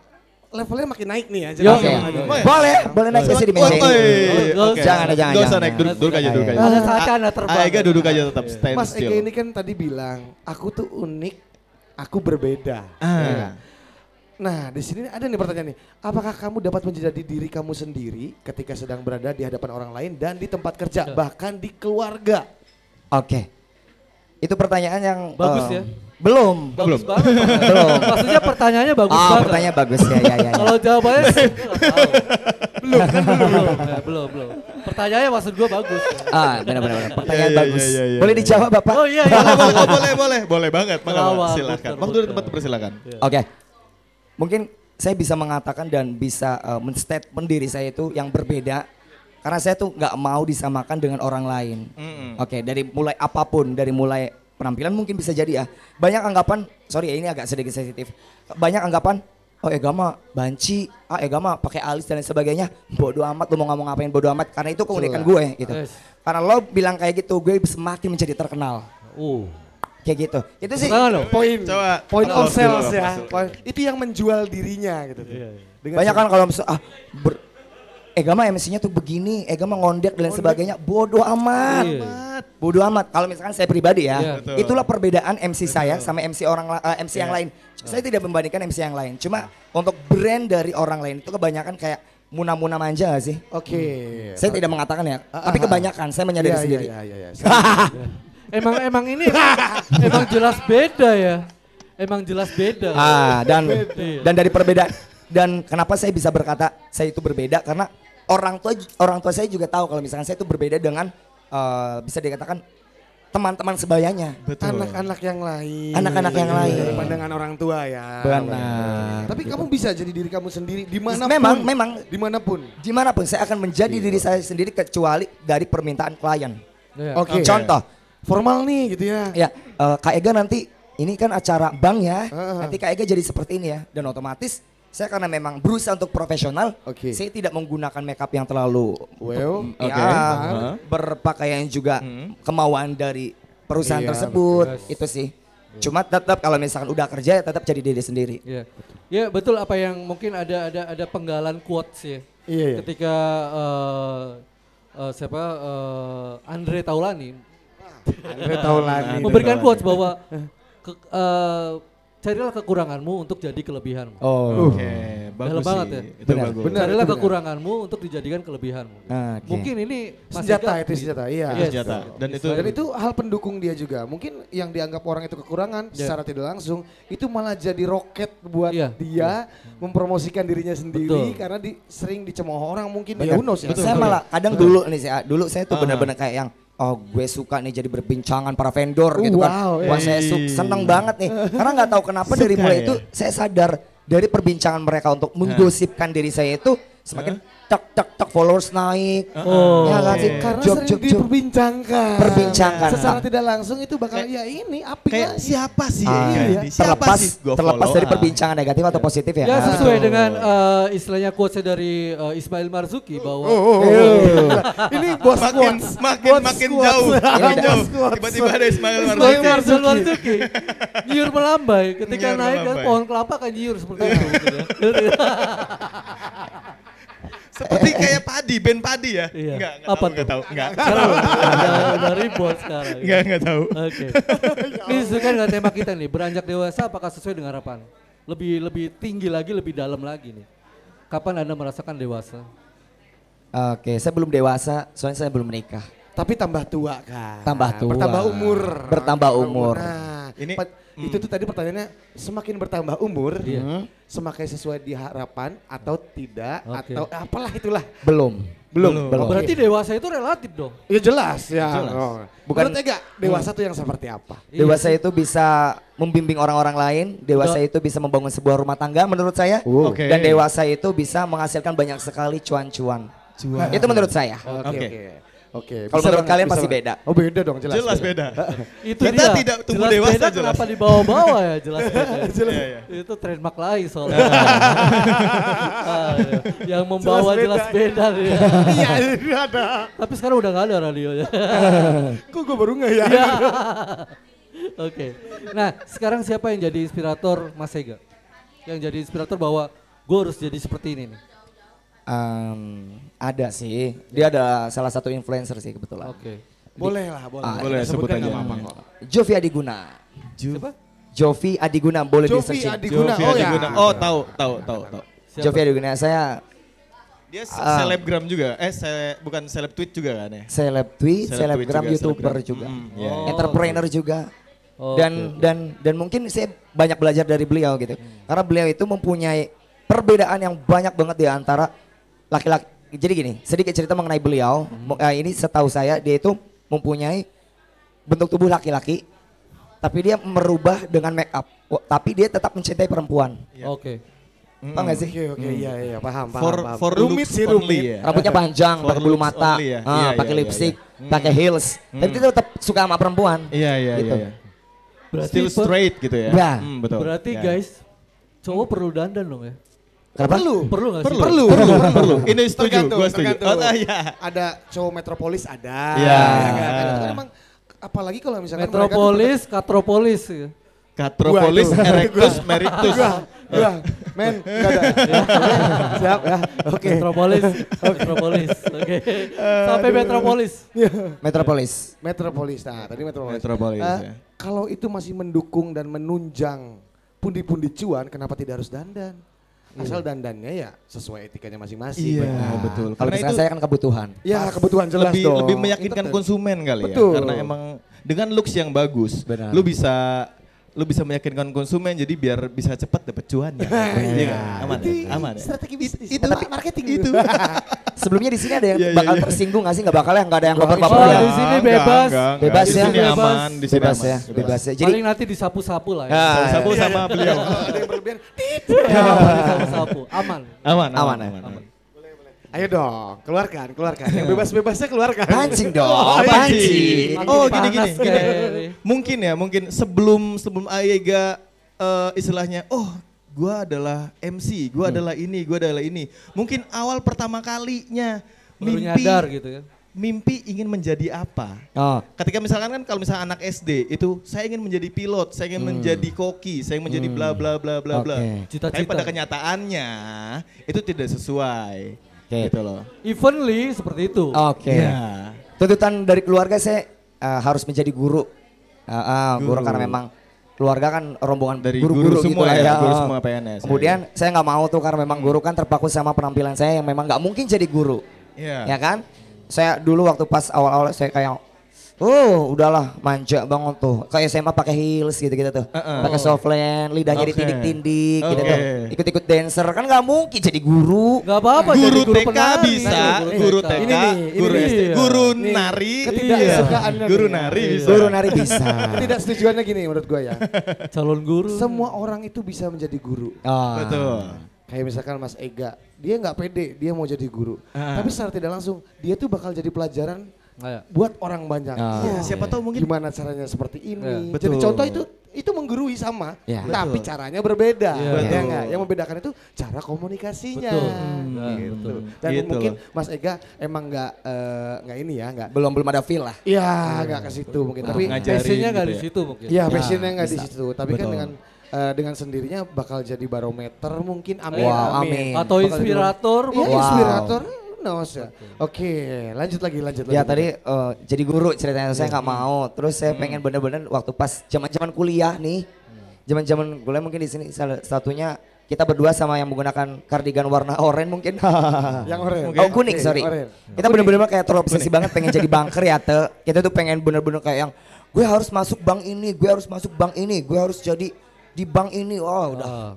levelnya makin naik nih ya. Yo, aja. yo. Boleh, boleh naik meja. Nggak oke. usah, jangan, jangan, Nggak usah jangan. naik, duduk, duduk aja, duduk aja. Saatnya terbang. Aega duduk aja tetap stand Mas. Ege ini kan tadi bilang, aku tuh unik, aku berbeda. Ah. Ya. Nah, di sini ada nih pertanyaan nih. Apakah kamu dapat menjadi diri kamu sendiri ketika sedang berada di hadapan orang lain dan di tempat kerja, bahkan di keluarga? Oke. Itu pertanyaan yang Bagus eh, ya. Belum. Bagus Belum. banget. Belum. Maksudnya pertanyaannya bagus Oh, banget. pertanyaan bagus ya, ya, ya. ya. Kalau jawabannya sih belum kan belum. Ya, belum, belum. Pertanyaannya maksud gua bagus. Ah, benar-benar. Pertanyaan Iya, iya, bagus. iya, iya, Boleh iya. dijawab Bapak? Oh iya, iya. Boleh, boleh, boleh, boleh, boleh banget. Maka, silakan. Waktu di tempat persilakan. Oke. Mungkin saya bisa mengatakan dan bisa uh, men-statement diri saya itu yang berbeda karena saya tuh nggak mau disamakan dengan orang lain. Mm-mm. Oke, dari mulai apa pun, dari mulai penampilan mungkin bisa jadi ya. Banyak anggapan, sorry ya ini agak sedikit sensitif. Banyak anggapan, oh Ega mah banci, ah Ega mah pakai alis dan sebagainya. Bodoh amat, lu mau ngomong ngapain bodoh amat karena itu keunikan gue gitu. Yes. Karena lo bilang kayak gitu, gue semakin menjadi terkenal. Uh. Kayak gitu. Itu sih. Poin, Coba. point Halo, of sales ya. Poin- Itu yang menjual dirinya gitu. Iya, Dengan Banyak kan kalau misal ah ber, Ega mah MC-nya tuh begini, Ega mah ngondek dan sebagainya. Bodoh amat. Iya. Bodoh amat. Kalau misalkan saya pribadi ya, Iya. Betul. itulah perbedaan MC saya sama MC orang la- eh, MC yang Iya. lain. Saya tidak membandingkan MC yang lain. Cuma untuk brand dari orang lain itu kebanyakan kayak muna-muna manja gak sih? Oke. Saya tidak mengatakan ya, Ah, tapi ah, ah. kebanyakan saya menyadari Iya, sendiri. Iya, iya, iya. Emang emang ini emang jelas beda ya. Emang jelas beda. Ah, dan Iya. dan dari perbedaan dan kenapa saya bisa berkata saya itu berbeda karena orang tua orang tua saya juga tahu kalau misalkan saya itu berbeda dengan eh, bisa dikatakan teman-teman sebayanya. Betul. Anak-anak yang lain. Anak-anak yang lain. Dari pandangan orang tua ya. Benar. Tapi kamu bisa jadi diri kamu sendiri di mana pun. Memang memang Di mana pun. di mana pun saya akan menjadi diri saya sendiri kecuali dari permintaan klien. Iya. Oke. Contoh, Formal nih gitu ya. ya eh, Kak Ega nanti ini kan acara bank ya, Heeh. nanti Kak Ega jadi seperti ini ya, dan otomatis saya karena memang berusaha untuk profesional, Oke. saya tidak menggunakan makeup yang terlalu Well, ya, Oke. Heeh. berpakaian juga Hmm. kemauan dari perusahaan Iya, tersebut, betul. itu sih. Cuma tetap kalau misalkan udah kerja ya tetap jadi diri sendiri. Iya. Ya betul apa yang mungkin ada ada ada penggalan quotes ya. Iya, iya. Ketika eh, eh, siapa eh, Andre Taulani Andre Taulani. memberikan quotes bahwa ke, eh, carilah kekuranganmu untuk jadi kelebihanmu. Oh. Oke, bagus Dalam banget ya. Itu Benar. bagus. Benar. carilah itu kekuranganmu untuk dijadikan kelebihanmu. Ah, oke. Mungkin ini senjata itu senjata, iya. Yes. senjata. Dan itu Dan itu hal pendukung dia juga. Mungkin yang dianggap orang itu kekurangan Ya. secara tidak langsung itu malah jadi roket buat Iya. dia mempromosikan dirinya sendiri Betul. karena di, sering dicemooh orang mungkin ya ya. saya malah kadang dulu nih saya dulu saya tuh Ah. benar-benar kayak yang oh gue suka nih jadi berbincangan para vendor gitu kan. Wow, Wah eh. saya su- seneng banget nih. Karena nggak tahu kenapa dari mulai ya? itu saya sadar dari perbincangan mereka untuk menggosipkan diri saya itu semakin tek tek tek followers naik. Oh. Ya kan sih? Karena Job, sering job, job. diperbincangkan. Perbincangkan. Secara tidak langsung itu bakal ya ini apa Kayak siapa sih Ah, ini? iya. Siapa terlepas sih gua terlepas dari Ah. perbincangan negatif atau positif ya. Ya Ah. sesuai dengan eh, istilahnya quotes dari eh, Ismail Marzuki bahwa Oh, ini bos makin quotes. makin Bos makin quotes. jauh, makin jauh. Tiba-tiba ada Ismail Ismail Marzuki. Marzuki. Marzuki. Nyiur melambai ketika Nyiur naik kan pohon kelapa kan nyiur seperti itu. Seperti kayak padi, band padi ya? Iya. Enggak, enggak Apa tahu, tuh? enggak tahu. Enggak. Sekarang udah, udah ribut sekarang. Enggak, enggak tahu. Oke. Ini sesuai dengan tema kita nih, beranjak dewasa apakah sesuai dengan harapan? Lebih lebih tinggi lagi, lebih dalam lagi nih. Kapan Anda merasakan dewasa? Oke, saya belum dewasa, soalnya saya belum menikah. Tapi tambah tua kan. Tambah tua. Bertambah umur. Bertambah umur. Nah, Ini- pa- itu tuh tadi pertanyaannya semakin bertambah umur, Iya. semakin sesuai di harapan atau tidak Oke. atau apalah itulah. Belum. Belum. Belum. Oke. Berarti dewasa itu relatif dong. Ya jelas ya. Jelas. Oh. Bukan- Menurut Ega, dewasa tuh yang seperti apa? Iya Dewasa itu bisa membimbing orang-orang lain, dewasa Betul. itu bisa membangun sebuah rumah tangga menurut saya. Oh. Oke. Dan dewasa itu bisa menghasilkan banyak sekali cuan-cuan. Cuan. Itu menurut saya. Oke Oke. Oke. Oke. Kalau bisa menurut kalian pasti beda. Oh beda dong jelas. Jelas beda. Itu Kita dia. tidak tumbuh jelas dewasa, beda jelas. kenapa dibawa-bawa ya jelas beda. Iya, iya. Itu trademark lain soalnya. Ah, iya. yang membawa Jelas jelas beda. beda, dia. Iya ini ada. Tapi sekarang udah gak ada radionya. Kok gue baru nggak ya? Iya. Oke. Nah, sekarang siapa yang jadi inspirator Mas Ega? Yang jadi inspirator bahwa gue harus jadi seperti ini nih. Em, ada sih. Dia ada salah satu influencer sih kebetulan. Oke. Boleh lah, boleh. Ah, boleh, sebut aja. apa-apa kok. Jovi Adiguna. Siapa? Jovi Adiguna boleh di Jovi searching. Adiguna. Jovi Oh ya. Adiguna. Oh, tahu, tahu, tahu, tahu. Siapa? Jovi Adiguna saya Dia se- Ah. selebgram juga. Eh, sele- bukan seleb tweet juga kan ya? seleb tweet, Seleb selebgram, youtuber selebgram. juga, Mm, iya, Oh, entrepreneur juga. Oke, dan oke. dan dan mungkin saya banyak belajar dari beliau gitu. Karena beliau itu mempunyai perbedaan yang banyak banget di antara laki-laki. Jadi gini, sedikit cerita mengenai beliau. Mo- eh, ini setahu saya dia itu mempunyai bentuk tubuh laki-laki tapi dia merubah dengan make up. Tapi dia tetap mencintai perempuan. Oke. Paham gak sih? Oke oke iya iya paham paham. For paham. for rumit sih rumit. ya. Rambutnya panjang, For pakai bulu mata, only ya? ah, Iya, pakai iya, lipstick, iya, iya. pakai heels. Tapi dia tetap suka sama perempuan. Iya, iya, Gitu. iya. iya. Berarti Still straight gitu ya. Nah, Hmm, betul. Berarti Ya. guys, cowok perlu dandan dong ya? Kenapa? Perlu. Perlu gak sih? Perlu, perlu, perlu, perlu. Ini setuju, Tergantung, gue setuju. tergantung. Oh, iya. Ada cowok metropolis ada. Iya. ya kan? Kan itu kan emang apalagi kalau misalkan mereka tuh Metropolis, Katropolis. ya. Katropolis Waduh. erectus meritus. Gua, gua, men, enggak ada. Siap ya, oke. Metropolis, Metropolis. Oke. Sampai Metropolis. Metropolis. Metropolis, nah tadi metropolis. Metropolis, Eh, ya. Kalau itu masih mendukung dan menunjang pundi-pundi cuan, kenapa tidak harus dandan? Asal dandannya ya sesuai etikanya masing-masing. Iya, betul. Kalau Karena misalkan itu saya kan kebutuhan. Ya kebutuhan jelas lebih dong. lebih meyakinkan konsumen kali Betul. ya. Karena emang dengan looks yang bagus, Benar. lu bisa lu bisa meyakinkan konsumen jadi biar bisa cepat dapat cuannya. Iya, kan? aman, Itu ya? aman. ya? Strategi bisnis. Itu marketing itu. Sebelumnya di sini ada yang Iya, iya, bakal iya. tersinggung gak sih? Gak bakal ya? Gak ada yang baper-baper Oh, ya? di sini bebas. Bebas di ya? sini Bebas. aman, di sini Bebas aman. ya, bebas ya. Jadi Paling nanti disapu-sapu lah ya. Ah, Sapu sama beliau. Ada yang berlebihan, tit. Ya, disapu-sapu. Aman. Aman, Aman, aman, ya? aman. Ayo dong, keluarkan, keluarkan. Yang bebas-bebasnya keluarkan. pancing dong, Oh, pancing. Oh, gini, panas gini, gini. kayak ini. Mungkin ya, mungkin sebelum sebelum Ayega eh, istilahnya, oh gua adalah MC, gua adalah ini, gua adalah ini. Mungkin awal pertama kalinya Baru mimpi nyadar gitu ya. mimpi ingin menjadi apa? Oh, Ketika misalkan kan kalau misalnya anak SD itu saya ingin menjadi pilot, saya ingin menjadi koki, saya ingin menjadi bla bla bla bla bla. Oke. Cita-cita. Tapi pada kenyataannya itu tidak sesuai. Oke. Gitu loh. Evenly seperti itu. oke. Ya. Tuntutan dari keluarga saya eh, harus menjadi guru. Ah, ah, guru. Guru. karena memang keluarga kan rombongan Dari guru-guru guru semua gitu lah ya, ya. guru semua PNS. Kemudian saya nggak mau tuh karena memang guru kan terpaku sama penampilan saya yang memang nggak mungkin jadi guru. Iya. Ya kan? Saya dulu waktu pas awal-awal saya kayak Oh, udahlah manja banget tuh. Kayak SMA pakai heels gitu-gitu tuh. Uh-uh. Pakai softland, lidahnya Oke. ditindik-tindik gitu Oke. tuh. Ikut-ikut dancer kan nggak mungkin jadi guru. Gak apa-apa guru, jadi guru TK penari. bisa, guru TK. Ini nih, ini guru. SD, Iya. guru nari, ketidaksukaannya guru nih. nari Iya. bisa. Guru nari bisa. Tidak setujuannya gini menurut gue ya. Calon guru. Semua orang itu bisa menjadi guru. Oh. Betul. kayak misalkan Mas Ega, dia nggak pede, dia mau jadi guru. Ah. Tapi secara tidak langsung dia tuh bakal jadi pelajaran Kayak, buat orang banyak. Ah. Iya, siapa tahu mungkin gimana caranya seperti ini. Iya, Jadi betul. contoh itu itu menggurui sama, Iya. tapi caranya berbeda. Iya. Ya Betul. Yang membedakan itu cara komunikasinya. Betul. Hmm, Nah, gitu. betul. Dan Gitu mungkin loh. Mas Ega emang nggak eh, nggak ini ya, nggak Belum belum ada feel lah. Iya, nggak ke situ mungkin. Tapi passionnya nggak gitu di ya. situ mungkin. Iya, passionnya nggak di situ. Tapi kan Betul. dengan eh, dengan sendirinya bakal jadi barometer mungkin. Amin. Wow, amin. Atau inspirator Iya, mungkin. Wow. inspirator. Knows ya. Oke, lanjut lagi, lanjut lagi. Ya tadi eh, jadi guru ceritanya saya nggak mau. Terus saya pengen bener-bener waktu pas zaman-zaman kuliah nih, zaman-zaman kuliah mungkin di sini salah satunya kita berdua sama yang menggunakan kardigan warna oranye mungkin. yang oren. Oh kuning Oke, sorry. oren. Kita bener-bener kayak terobsesi banget pengen jadi banker ya te. Kita tuh pengen bener-bener kayak yang gue harus masuk bank ini, gue harus masuk bank ini, gue harus jadi di bank ini. Oh udah. Ah.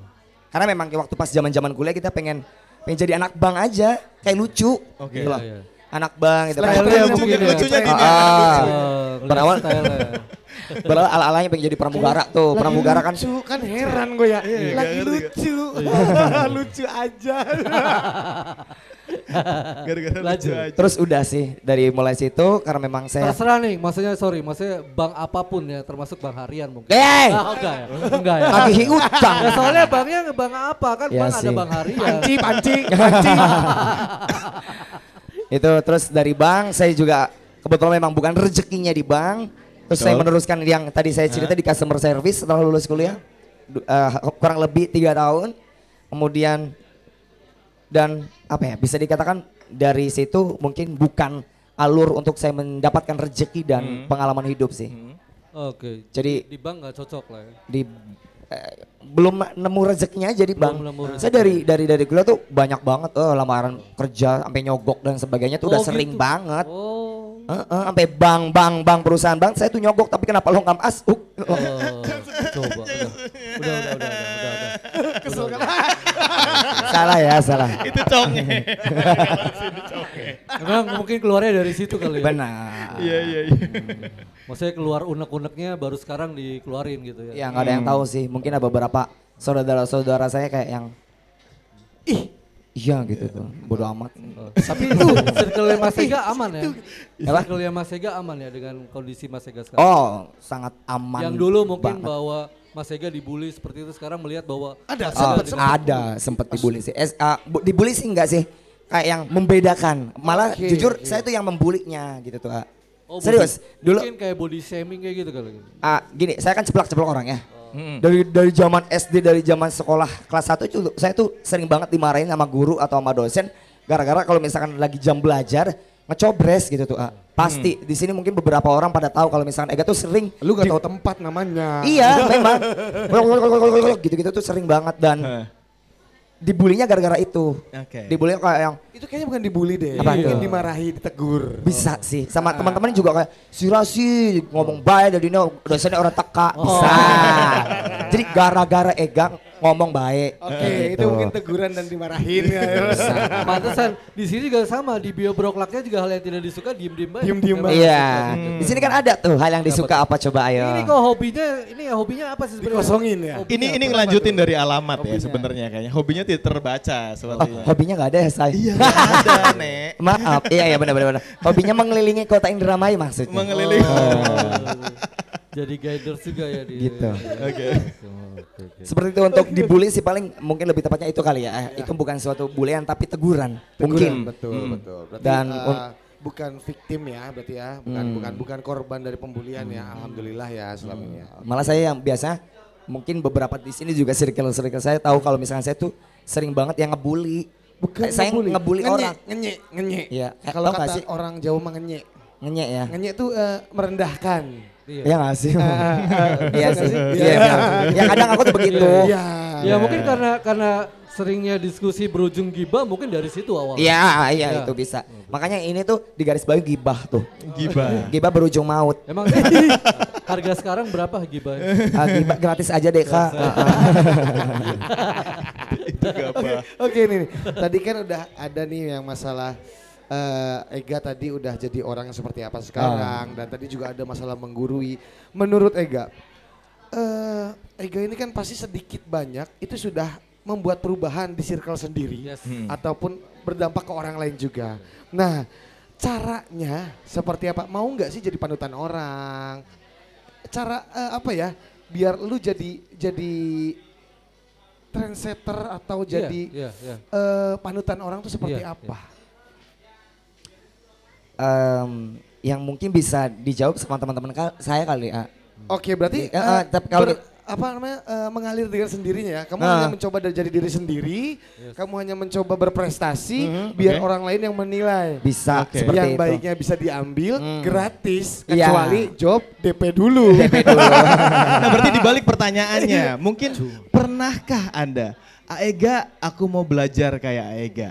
Karena memang waktu pas zaman-zaman kuliah kita pengen pengen jadi anak bank aja, kayak lucu. Oke. gitu loh. Iya, iya. Anak bank gitu. Style-nya mungkin Lucunya- ya. lucunya ngeliat Berawal-. Padahal ala-alanya pengen jadi pramugara tuh. Lagi Pramugara kan lucu kan heran gue ya. Iya, Lagi lucu. lucu aja. Gara-gara lucu aja. terus udah sih dari mulai situ karena memang saya Terserah nih, maksudnya sorry, maksudnya bank apa pun ya, termasuk bank harian mungkin. Eh, Ah, enggak ya? Enggak ya? utang. Ya soalnya banknya bank apa kan? Ya bank ada sih. bank harian. Panci, panci, panci. itu terus dari bank saya juga kebetulan memang bukan rezekinya di bank terus saya Betul. meneruskan yang tadi saya cerita di customer service setelah lulus kuliah eh, kurang lebih tiga tahun kemudian dan apa ya bisa dikatakan dari situ mungkin bukan alur untuk saya mendapatkan rezeki dan Hmm. pengalaman hidup sih Hmm. Oke. Jadi- di bank nggak cocok lah ya. di eh, belum nemu rezekinya jadi bang. Belum nemu Saya dari dari dari kuliah tuh banyak banget eh, lamaran kerja sampai nyogok dan sebagainya tuh udah Oh, sering gitu. banget. Oh. Eh, eh, sampai bank bank bank perusahaan bank saya tuh nyogok tapi kenapa lo nggak masuk? Oh, coba udah. Udah udah udah udah udah. udah. Kesel kan? Salah ya salah. Itu conge. Emang mungkin keluarnya dari situ kali ya. Benar. Iya iya iya. Maksudnya keluar unek-uneknya baru sekarang dikeluarin gitu ya. Ya nggak ada yang tahu sih. Mungkin ada beberapa saudara-saudara saya kayak yang ih iya gitu tuh. Bodoh amat. Oh, Tapi itu circle Mas Ega aman ya? Apa? Circle Mas Ega aman ya dengan kondisi Mas Ega sekarang? Oh sangat aman. Yang dulu mungkin banget. bahwa Mas Ega dibully seperti itu sekarang melihat bahwa Ada, Oh, Ega dengan- ada sempat dibully sih. Es, ah, bu- dibully sih enggak sih? Kayak yang membedakan. Malah Oke, jujur iya. saya tuh yang membulinya gitu tuh. ah. Oh, Serius. body- Dulu mungkin kayak body shaming kayak gitu kali. ah, gini, saya kan ceplak-ceplok orang ya. Hmm. Dari dari zaman SD dari zaman sekolah kelas 1 itu saya tuh sering banget dimarahin sama guru atau sama dosen gara-gara kalau misalkan lagi jam belajar ngecobres gitu tuh. ah. Pasti di sini mungkin beberapa orang pada tahu kalau misalkan Ega tuh sering Lu gak di- tahu tempat namanya. Iya, memang. Gitu-gitu tuh sering banget dan dibulinya gara-gara itu. Oke. Dibulinya kayak yang Itu kayaknya bukan dibully deh. Apa Mungkin tuh? dimarahi, ditegur. bisa sih sama teman-teman juga kayak si Rasi ngomong baik dari ini dosennya orang teka bisa jadi gara-gara Ega ngomong baik Oke, Gitu. itu mungkin teguran dan dimarahin ya. Pantesan di sini juga sama di bio broklaknya juga hal yang tidak disuka diem-diem banget. Diem-diem banget. iya di sini kan ada tuh hal yang disuka apa coba ayo Ini kok hobinya, ini ya hobinya apa sih sebenarnya? Dikosongin ya? Hobinya Ini ini ngelanjutin dari alamat ya Hobinya. sebenarnya kayaknya. Hobinya tidak terbaca oh, sepertinya. hobinya nggak ada ya saya Iya, ada, Nek. maaf iya iya benar benar benar. hobinya mengelilingi kota Indramayu maksudnya Mengelilingi. Oh. Jadi guiders juga ya di. Gitu. Oke. Oke, oke. seperti itu untuk dibully sih paling mungkin lebih tepatnya itu kali ya itu bukan suatu bulian tapi teguran mungkin Betul, Hmm. betul. Berarti Dan eh, un- bukan victim ya berarti ya, bukan Hmm. bukan bukan korban dari pembulian ya. Alhamdulillah ya selama ini ya. Malah saya yang biasa mungkin beberapa di sini juga circle-circle saya tahu kalau misalnya saya tuh sering banget yang ngebully. Bukan Kayak saya ngebully Ngenyek, orang. Ngenyek, ngenyek. Iya, kayak Kalau kata sih? orang Jawa mah ngenyek. Ngenyek ya. Ngenyek tuh eh, merendahkan. Iya. Iya gak sih? Eh, Iya betul sih. Iya benar. Ya kadang aku tuh begitu. Iya. Ya mungkin karena karena seringnya diskusi berujung gibah mungkin dari situ awal. Iya, iya Iya. itu bisa. Makanya ini tuh di garis bawah gibah tuh. Gibah. Gibah berujung maut. Emang harga sekarang berapa gibah? Ah, gibah gratis aja deh kak. Itu. Oke nih, nih. tadi kan udah ada nih yang masalah eh, Ega tadi udah jadi orang yang seperti apa sekarang dan tadi juga ada masalah menggurui. Menurut Ega, eh, Ega ini kan pasti sedikit banyak itu sudah membuat perubahan di circle sendiri Yes. Hmm. ataupun berdampak ke orang lain juga. Nah, caranya seperti apa? Mau nggak sih jadi panutan orang? Cara eh, apa ya? Biar lu jadi jadi trendsetter atau Iya, jadi iya, iya. eh, panutan orang tuh seperti Iya, apa? Em, yang mungkin bisa dijawab sama teman-teman ka- saya kali ya. Oke, berarti Eh, eh, eh, tapi kalau ber- apa namanya eh, mengalir dengan sendirinya ya. Kamu Nah. hanya mencoba dari jadi diri sendiri, kamu hanya mencoba berprestasi Mhm, biar oke. orang lain yang menilai. Bisa Oke. seperti yang itu. baiknya bisa diambil gratis Iya. kecuali job DP dulu. DP dulu. Nah berarti dibalik pertanyaannya, mungkin pernahkah Anda, Aega aku mau belajar kayak Aega.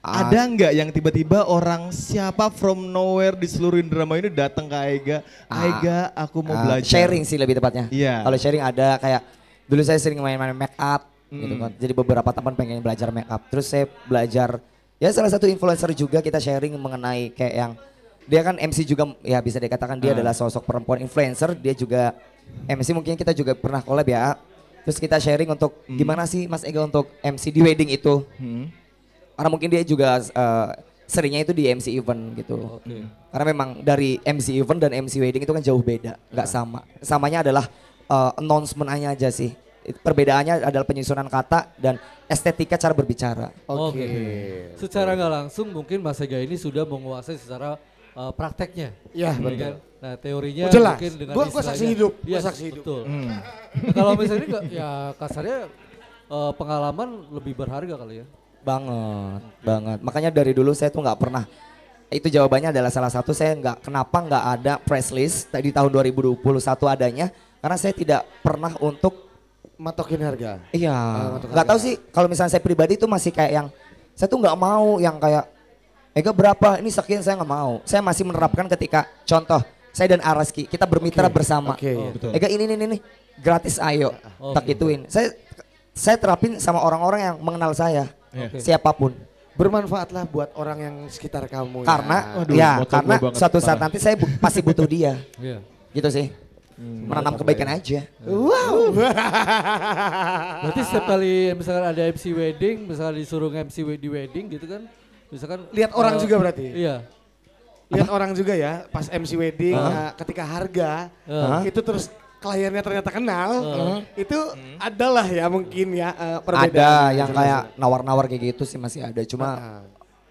Ah. Ada nggak yang tiba-tiba orang siapa from nowhere di seluruh drama ini datang ke Aega, Ah. Aega aku mau Ah, belajar. sharing sih lebih tepatnya. Iya. Kalau sharing ada kayak dulu saya sering main-main make up gitu Mm. kan. Jadi beberapa teman pengen belajar make up. Terus saya belajar ya salah satu influencer juga kita sharing mengenai kayak yang dia kan MC juga ya bisa dikatakan dia Ah. adalah sosok perempuan influencer, dia juga MC mungkin kita juga pernah collab ya. Terus kita sharing untuk gimana sih Mas Ega untuk MC di wedding itu. Hmm. Karena mungkin dia juga eh, seringnya itu di MC event gitu. Oke. Karena memang dari MC event dan MC wedding itu kan jauh beda, nggak sama. Samanya adalah uh, announcement aja sih. Perbedaannya adalah penyusunan kata dan estetika cara berbicara. Oke. Secara nggak langsung mungkin Mas Ega ini sudah menguasai secara uh, prakteknya. Ya, Ya betul. kan? Nah teorinya Oh, jelas. mungkin dengan Gua- gua saksi hidup, gua Yes, saksi hidup. Betul. Hmm. Nah, kalau misalnya ya kasarnya uh, pengalaman lebih berharga kali ya. Banget, banget. Makanya dari dulu saya tuh nggak pernah. Itu jawabannya adalah salah satu saya nggak kenapa nggak ada press list di tahun 2021 adanya karena saya tidak pernah untuk Matokin harga. Iya, Ah, nggak tahu sih kalau misalnya saya pribadi itu masih kayak yang saya tuh nggak mau yang kayak Ega berapa ini sekian saya nggak mau. Saya masih menerapkan ketika contoh saya dan Araski kita bermitra Oke, bersama. oke. Oh, betul. Ega ini ini ini gratis ayo Oke. tak ituin. Saya saya terapin sama orang-orang yang mengenal saya Iya. Oke. siapa pun. Bermanfaatlah buat orang yang sekitar kamu. Karena ya. Waduh, ya karena banget, suatu saat parah. nanti saya bu- pasti butuh dia. Iya. Gitu sih. Menanam kebaikan aja. Wow. Berarti setiap kali misalkan ada MC wedding, misalkan disuruh MC di wedding gitu kan, misalkan Lihat orang uh, juga berarti? Iya. Lihat orang juga ya pas MC wedding Hah? nah, ketika harga Hah? itu terus kliennya ternyata kenal Hah? itu adalah ya mungkin ya eh, Ada perbedaan. yang kayak nawar-nawar kayak gitu sih masih ada. Cuma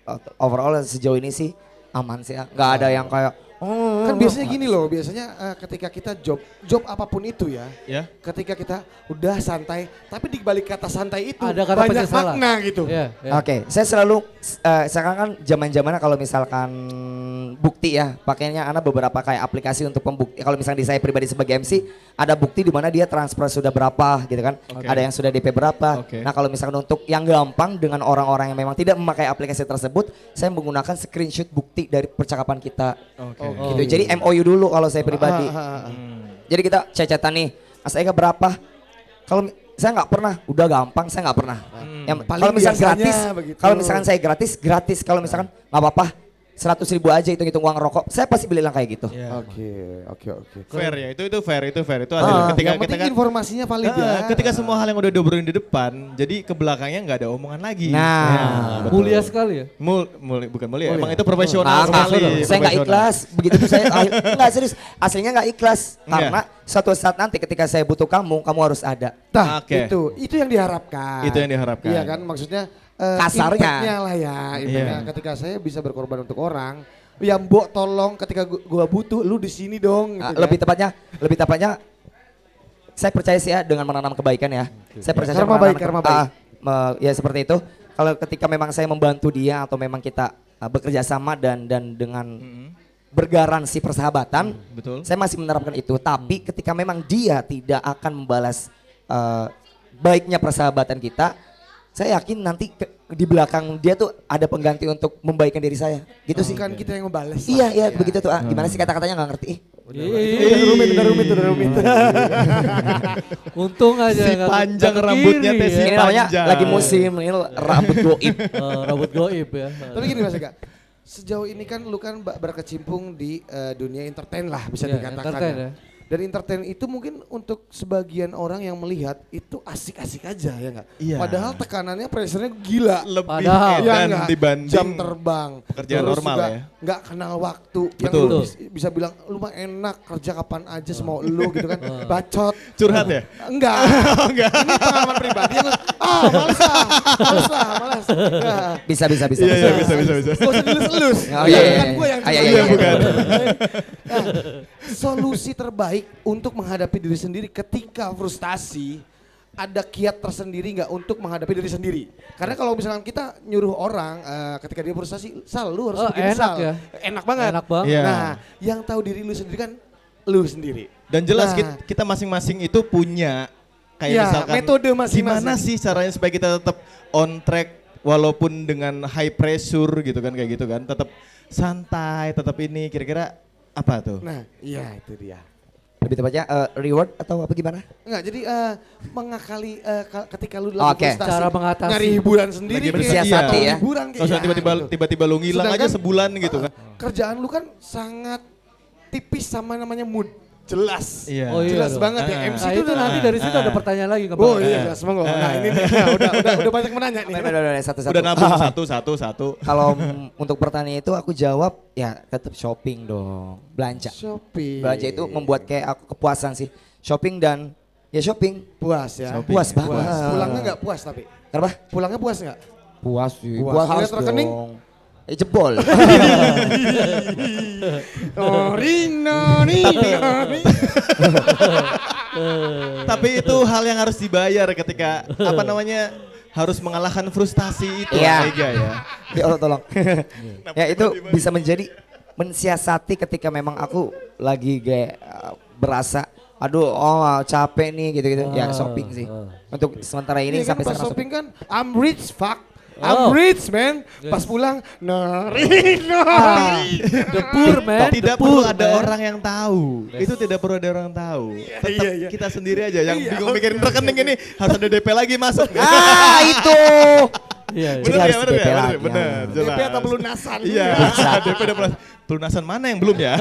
uh, overall sejauh ini sih aman sih ya. Nggak ada yang kayak oh, kan biasanya gini loh, biasanya eh, ketika kita job job apa pun itu ya, Ya. ketika kita udah santai, tapi di balik kata santai itu Ada kata banyak penyesalan. makna gitu. Iya, iya. Oke, saya selalu eh, sekarang kan zaman-zamannya kalau misalkan bukti ya, pakainya anak beberapa kayak aplikasi untuk pembukti. Kalau misalnya di saya pribadi sebagai MC, ada bukti di mana dia transfer sudah berapa gitu kan. Oke. Ada yang sudah DP berapa. Oke. Nah, kalau misalkan untuk yang gampang dengan orang-orang yang memang tidak memakai aplikasi tersebut, saya menggunakan screenshot bukti dari percakapan kita. Oke. Oh. Gitu. Jadi MOU dulu kalau saya pribadi. Ah, ah, ah. Hmm. Jadi kita cecetan nih, Mas Eka berapa? Kalau saya nggak pernah, udah gampang saya nggak pernah. Yang Paling kalau misalkan gratis, kalau misalkan saya gratis, gratis. Kalau misalkan nggak apa-apa, seratus ribu aja hitung-hitung uang rokok, saya pasti beli yang kayak gitu. Ya. Oke, oke, oke. Fair ya, itu itu fair, itu fair. Itu Ah, ada ketika yang kita kan informasinya valid ya. Ah, ketika semua hal yang udah diobrolin di depan, jadi ke belakangnya nggak ada omongan lagi. Nah. Ya, betul. Mulia sekali ya. Mul, muli- bukan mulia, Mulia. emang itu profesional Ah, sekali. saya nggak ikhlas. Begitu tuh saya, ah, nggak serius. Aslinya nggak ikhlas Iya. karena suatu saat nanti ketika saya butuh kamu, kamu harus ada. Nah, Oke. itu itu yang diharapkan. Itu yang diharapkan. Iya kan, maksudnya eh, Kasarnya. lah ya. impact-nya. Iya. Ketika saya bisa berkorban untuk orang, ya mbok tolong ketika gua, butuh lu di sini dong. Gitu lebih kan. tepatnya, lebih tepatnya, saya percaya sih ya dengan menanam kebaikan ya. Saya percaya Karma menanam baik, karma baik. Ah, me- ya seperti itu. Kalau ketika memang saya membantu dia atau memang kita ah, bekerja sama dan dan dengan Mm-mm. bergaransi persahabatan, Betul. saya masih menerapkan itu. Tapi ketika memang dia tidak akan membalas eh, baiknya persahabatan kita, saya yakin nanti ke- di belakang dia tuh ada pengganti untuk membaikkan diri saya. Gitu sih. Bukan kita yang ngebales. Iya, iya begitu tuh. Ah. Gimana sih kata-katanya nggak ngerti? Udah rumit, udah rumit, udah rumit. Untung aja Si panjang rambutnya teh si ya. Ini namanya panjang. lagi musim, ini rambut goib. Eh, rambut goib ya. Tapi gini Mas Eka, sejauh ini kan lu kan berkecimpung di eh, dunia entertain lah bisa Iya, dikatakan. entertain ya. Ya. Dan entertain itu mungkin untuk sebagian orang yang melihat itu asik-asik aja ya enggak? Iya. Padahal tekanannya pressure-nya gila. Lebih Padahal. Ya enggak? dibanding jam terbang. pekerjaan Terus normal juga ya. Nggak kenal waktu. Yang Betul. lu bis- bisa bilang lu mah enak kerja kapan aja semau lu gitu kan. Bacot. curhat ya. Enggak. Enggak. Ini pengalaman pribadi yang ah males lah. Males lah, males. Enggak. Bisa bisa bisa. Iya, bisa. iya, bisa, bisa, bisa. Gak usah dilus-elus. Oh, iya, iya, Bukan iya. gue yang iya, dilus-elus. iya, iya. bukan. Solusi terbaik untuk menghadapi diri sendiri ketika frustasi ada kiat tersendiri nggak untuk menghadapi diri sendiri? Karena kalau misalkan kita nyuruh orang eh, ketika dia frustasi, sal lu harus Oh, begini enak sal. ya. Enak banget. Enak banget. Iya. Nah, yang tahu diri lu sendiri kan lu sendiri. Dan jelas Nah. kita, masing-masing itu punya kayak Iya, misalkan metode masing-masing. gimana sih caranya supaya kita tetap on track walaupun dengan high pressure gitu kan kayak gitu kan tetap santai tetap ini kira-kira apa tuh Nah, iya itu dia. Lebih tepatnya eh, reward atau apa gimana? Enggak, jadi eh, mengakali eh, ka- ketika lu lagi Oke. frustasi, Cara mengatasi. nyari hiburan sendiri Lagi kayak bersiasati atau ya. hiburan kayak Kalau ya, tiba-tiba gitu. tiba-tiba lu ngilang aja Sedangkan, sebulan gitu kan Kerjaan lu kan sangat tipis sama namanya mood. Jelas. Iya. Oh, iya Jelas dong. banget ya Ah. MC Nah itu itu nanti Ah, dari situ ah. ada pertanyaan lagi ke Oh iya, jelas monggo. Nah, ini nih, udah, udah udah banyak menanya nih. Udah, udah, udah, satu satu. udah nabung satu satu satu Kalau untuk pertanyaan itu aku jawab ya tetap shopping dong, belanja. Shopping. Belanja itu membuat kayak aku kepuasan sih. Shopping dan ya shopping. puas ya. Shopping. Puas banget. Puas. Pulangnya nggak puas tapi. Kenapa? Pulangnya puas nggak? Puas sih. Puas. Puas Lihat rekening? dong. Eh jebol. Oh, Rino, Rino. tapi itu hal yang harus dibayar ketika apa namanya harus mengalahkan frustasi itu. Ega ya ya Allah tolong. ya itu bisa menjadi mensiasati ketika memang aku lagi kayak uh, berasa aduh oh capek nih gitu-gitu ya Ah, shopping sih. ah. Untuk sementara ini kan sampai pas sekarang shopping kan I'm rich fuck. I'm Oh. rich man. Pas pulang, nah Rino. The poor man. tidak the perlu poor, ada man. orang yang tahu itu tidak perlu ada orang tahu tetap iya, iya. kita sendiri aja yang Iya, bingung oke, mikirin rekening oke. ini harus ada DP lagi masuk ah itu. Iya, iya. Jadi bener ya harus bener DP ya lagi, bener, bener ya. jelas. DP atau pelunasan. iya DP udah pelunasan pelunasan mana yang belum ya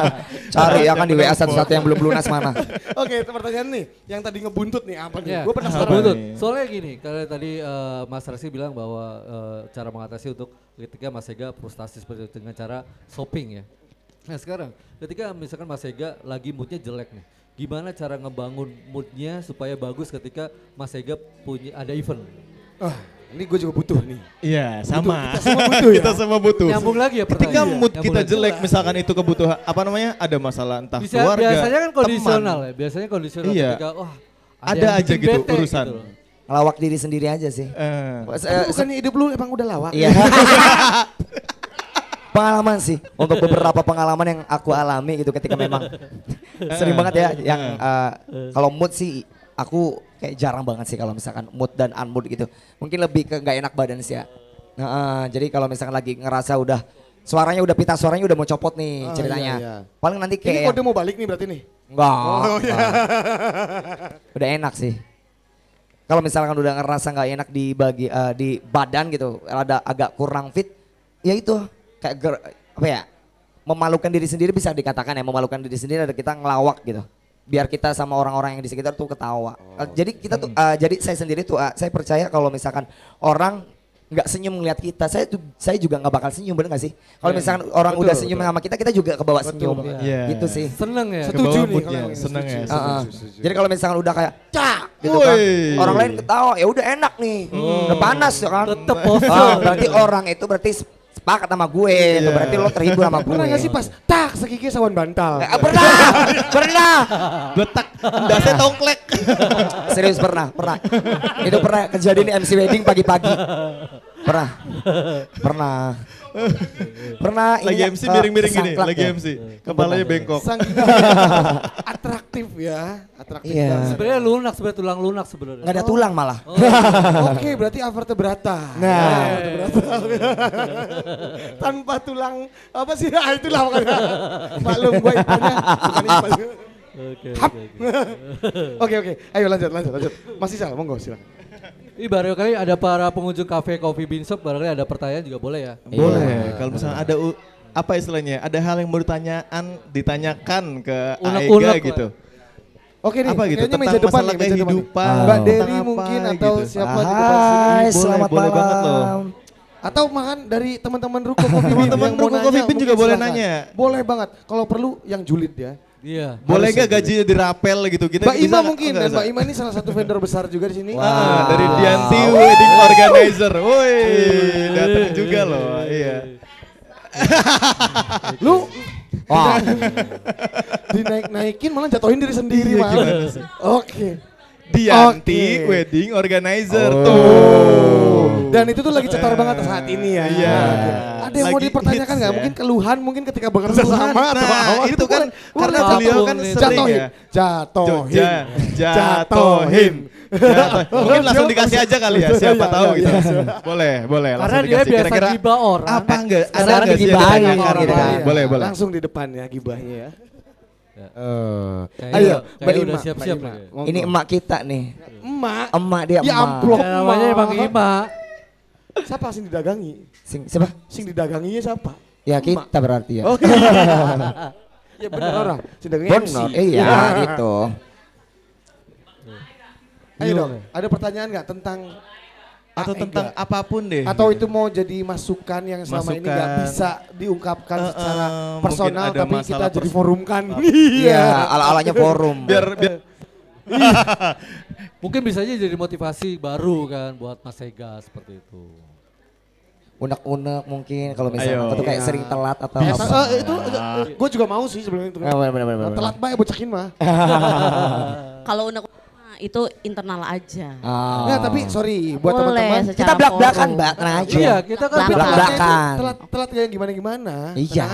Cari ya kan di WA Yang satu-satu yang belum lunas mana. Oke, pertanyaan nih. Yang tadi ngebuntut nih apa nih? Ya, Gue penasaran. Nih? Soalnya gini, karena tadi eh, Mas Resi bilang bahwa eh, cara mengatasi untuk ketika Mas Ega frustasi seperti itu dengan cara shopping ya. Nah sekarang, ketika misalkan Mas Ega lagi moodnya jelek nih, gimana cara ngebangun moodnya supaya bagus ketika Mas Ega punya ada event? Ah, ini gue juga butuh nih. iya sama Kita semua butuh ya. kita semua butuh Nyambung lagi ya ketika pertanyaan. mood Nyambung kita lagi. jelek misalkan itu kebutuhan apa namanya ada masalah entah Bisa, keluarga biasanya kan kondisional teman. ya, biasanya kondisional Iya. ketika wah Ada yang aja gitu bete urusan. loh. Ngelawak diri sendiri aja sih. Eh, eh, bukannya hidup lu emang udah lawak? Iya. pengalaman sih untuk beberapa pengalaman yang aku alami gitu ketika memang sering banget ya yang eh, kalau mood sih aku kayak jarang banget sih kalau misalkan mood dan unmood gitu mungkin lebih ke nggak enak badan sih ya Nah, eh, jadi kalau misalkan lagi ngerasa udah suaranya udah pita suaranya udah mau copot nih Oh, ceritanya iya, iya. paling nanti Ini kayak kode mau balik nih berarti nih? enggak, Oh, iya. udah enak sih kalau misalkan udah ngerasa nggak enak di bagi eh, di badan gitu ada agak kurang fit ya itu kayak ger- apa ya memalukan diri sendiri bisa dikatakan ya memalukan diri sendiri ada kita ngelawak gitu biar kita sama orang-orang yang di sekitar tuh ketawa Eh, jadi kita tuh eh, jadi saya sendiri tuh eh, saya percaya kalau misalkan orang nggak senyum ngeliat kita saya tuh saya juga nggak bakal senyum bener nggak sih kalau Iya. misalkan orang Betul, udah senyum betul. sama kita kita juga kebawa Betul senyum banget. Iya. gitu sih Seneng ya. Setuju nih kalau yang seneng setuju. ya. Setuju, Heeh. setuju. Jadi kalau misalkan udah kayak cak gitu kan, orang lain ketawa ya udah enak nih, udah panas ya kan. Tetep. Ah, berarti orang itu berarti sepakat sama gue, itu Iya. berarti lo terhibur sama gue. Pernah gak sih pas tak sekiki sawan bantal? Eh, pernah, pernah, letak dasnya tongklek serius pernah, pernah. Itu pernah kejadian di MC wedding pagi-pagi. Pernah, pernah, pernah. lagi MC eh, miring-miring gini lagi ya. MC kepalanya bengkok Sang atraktif ya, atraktif. Iya. Sebenarnya lunak, sebenarnya tulang lunak sebenarnya. Nggak ada tulang malah. Oke, berarti avertebrata. Nah. Tanpa tulang apa sih? Ah, itulah makanya. Maklum gue bukan Hap. oke, oke. Oke, oke. Ayo lanjut, lanjut, lanjut. Masih salah, monggo silakan. Ini barangkali ada para pengunjung kafe Coffee Bean Shop, barangkali ada pertanyaan juga boleh ya. boleh Iya. kalau misalnya ada u- apa istilahnya? Ada hal yang mau ditanyakan ke Unek-unek Aega lah. gitu. Oke nih, Apa gitu? kayaknya Tentang meja depan masalah nih, meja depan kehidupan. Mbak Oh. Dewi mungkin atau gitu. siapa di depan sini. Hai, Boleh, selamat boleh malam. banget loh. Atau makan dari teman-teman Ruko Kopi Bean Teman-teman Ruko Kopi Bean juga boleh nanya. Boleh banget. Kalau perlu yang julid ya. Iya. Boleh gak ya, gajinya dirapel gitu? Kita Mbak Ima mungkin dan. Mbak Ima ini salah satu vendor besar juga di sini. Ah, dari Wow. Dianti Wedding Organizer. Woi, datang juga loh. Iya. Lu Wah, dinaik-naikin malah jatuhin diri sendiri Iya, malah. gimana sih? Dianti Oke. Wedding Organizer Oh. tuh. Dan itu tuh lagi cetar banget saat ini ya. Iya. Oke. Ada yang mau Lagi dipertanyakan hits nggak? ya. Mungkin keluhan mungkin ketika bekerja sama atau Nah, apa itu kan boleh. karena Boleh. beliau kan Jatuhin. sering jatohin, ya. jatohin, Ja- jatohin. Jatohin. Mungkin langsung dikasih aja kali ya, siapa Iya, tahu iya, gitu. iya. Boleh, boleh. Karena langsung dia dikasih. biasa Kira-kira gibah orang. Apa enggak? Ada enggak sih yang ditanyakan gitu? Iya. Boleh, boleh. Langsung di depan ya gibahnya ya. Ya. Eh, ayo, Mbak udah Ima, siap-siap ini emak kita nih. emak. Emak dia Ya emak. amplop. Ya, namanya emak. emang Ima. Siapa sing didagangi? Sing, siapa? Sing didaganginya siapa? Ya Emak. kita berarti ya. Oke. ya benar orang. Sing dagangnya MC. Benar, iya gitu. Ayo dong, ada pertanyaan nggak tentang Atau Aega? tentang apa pun deh. Atau gitu. itu mau jadi masukan yang selama ini nggak Masukan. bisa diungkapkan Eh, secara eh, personal ada tapi kita jadi forumkan. Iya, ala-alanya forum. biar biar Mungkin bisa aja jadi motivasi baru kan buat Mas Ega seperti itu. Unek-unek mungkin kalau misalnya Ayo. atau kayak Iya. sering telat atau Biasa, apa. eh, itu gue juga mau sih sebelum itu. Ah, bener, bener, bener, bener. Telat mah ya bocakin mah. Kalau unek itu internal aja. Ah. Nggak, tapi sorry buat teman-teman. kita belak-belakan, forum. Mbak, tenang aja. Iya, kita kan Belak-. Belak-belakan. Telat telat kayak gimana gimana. Iya.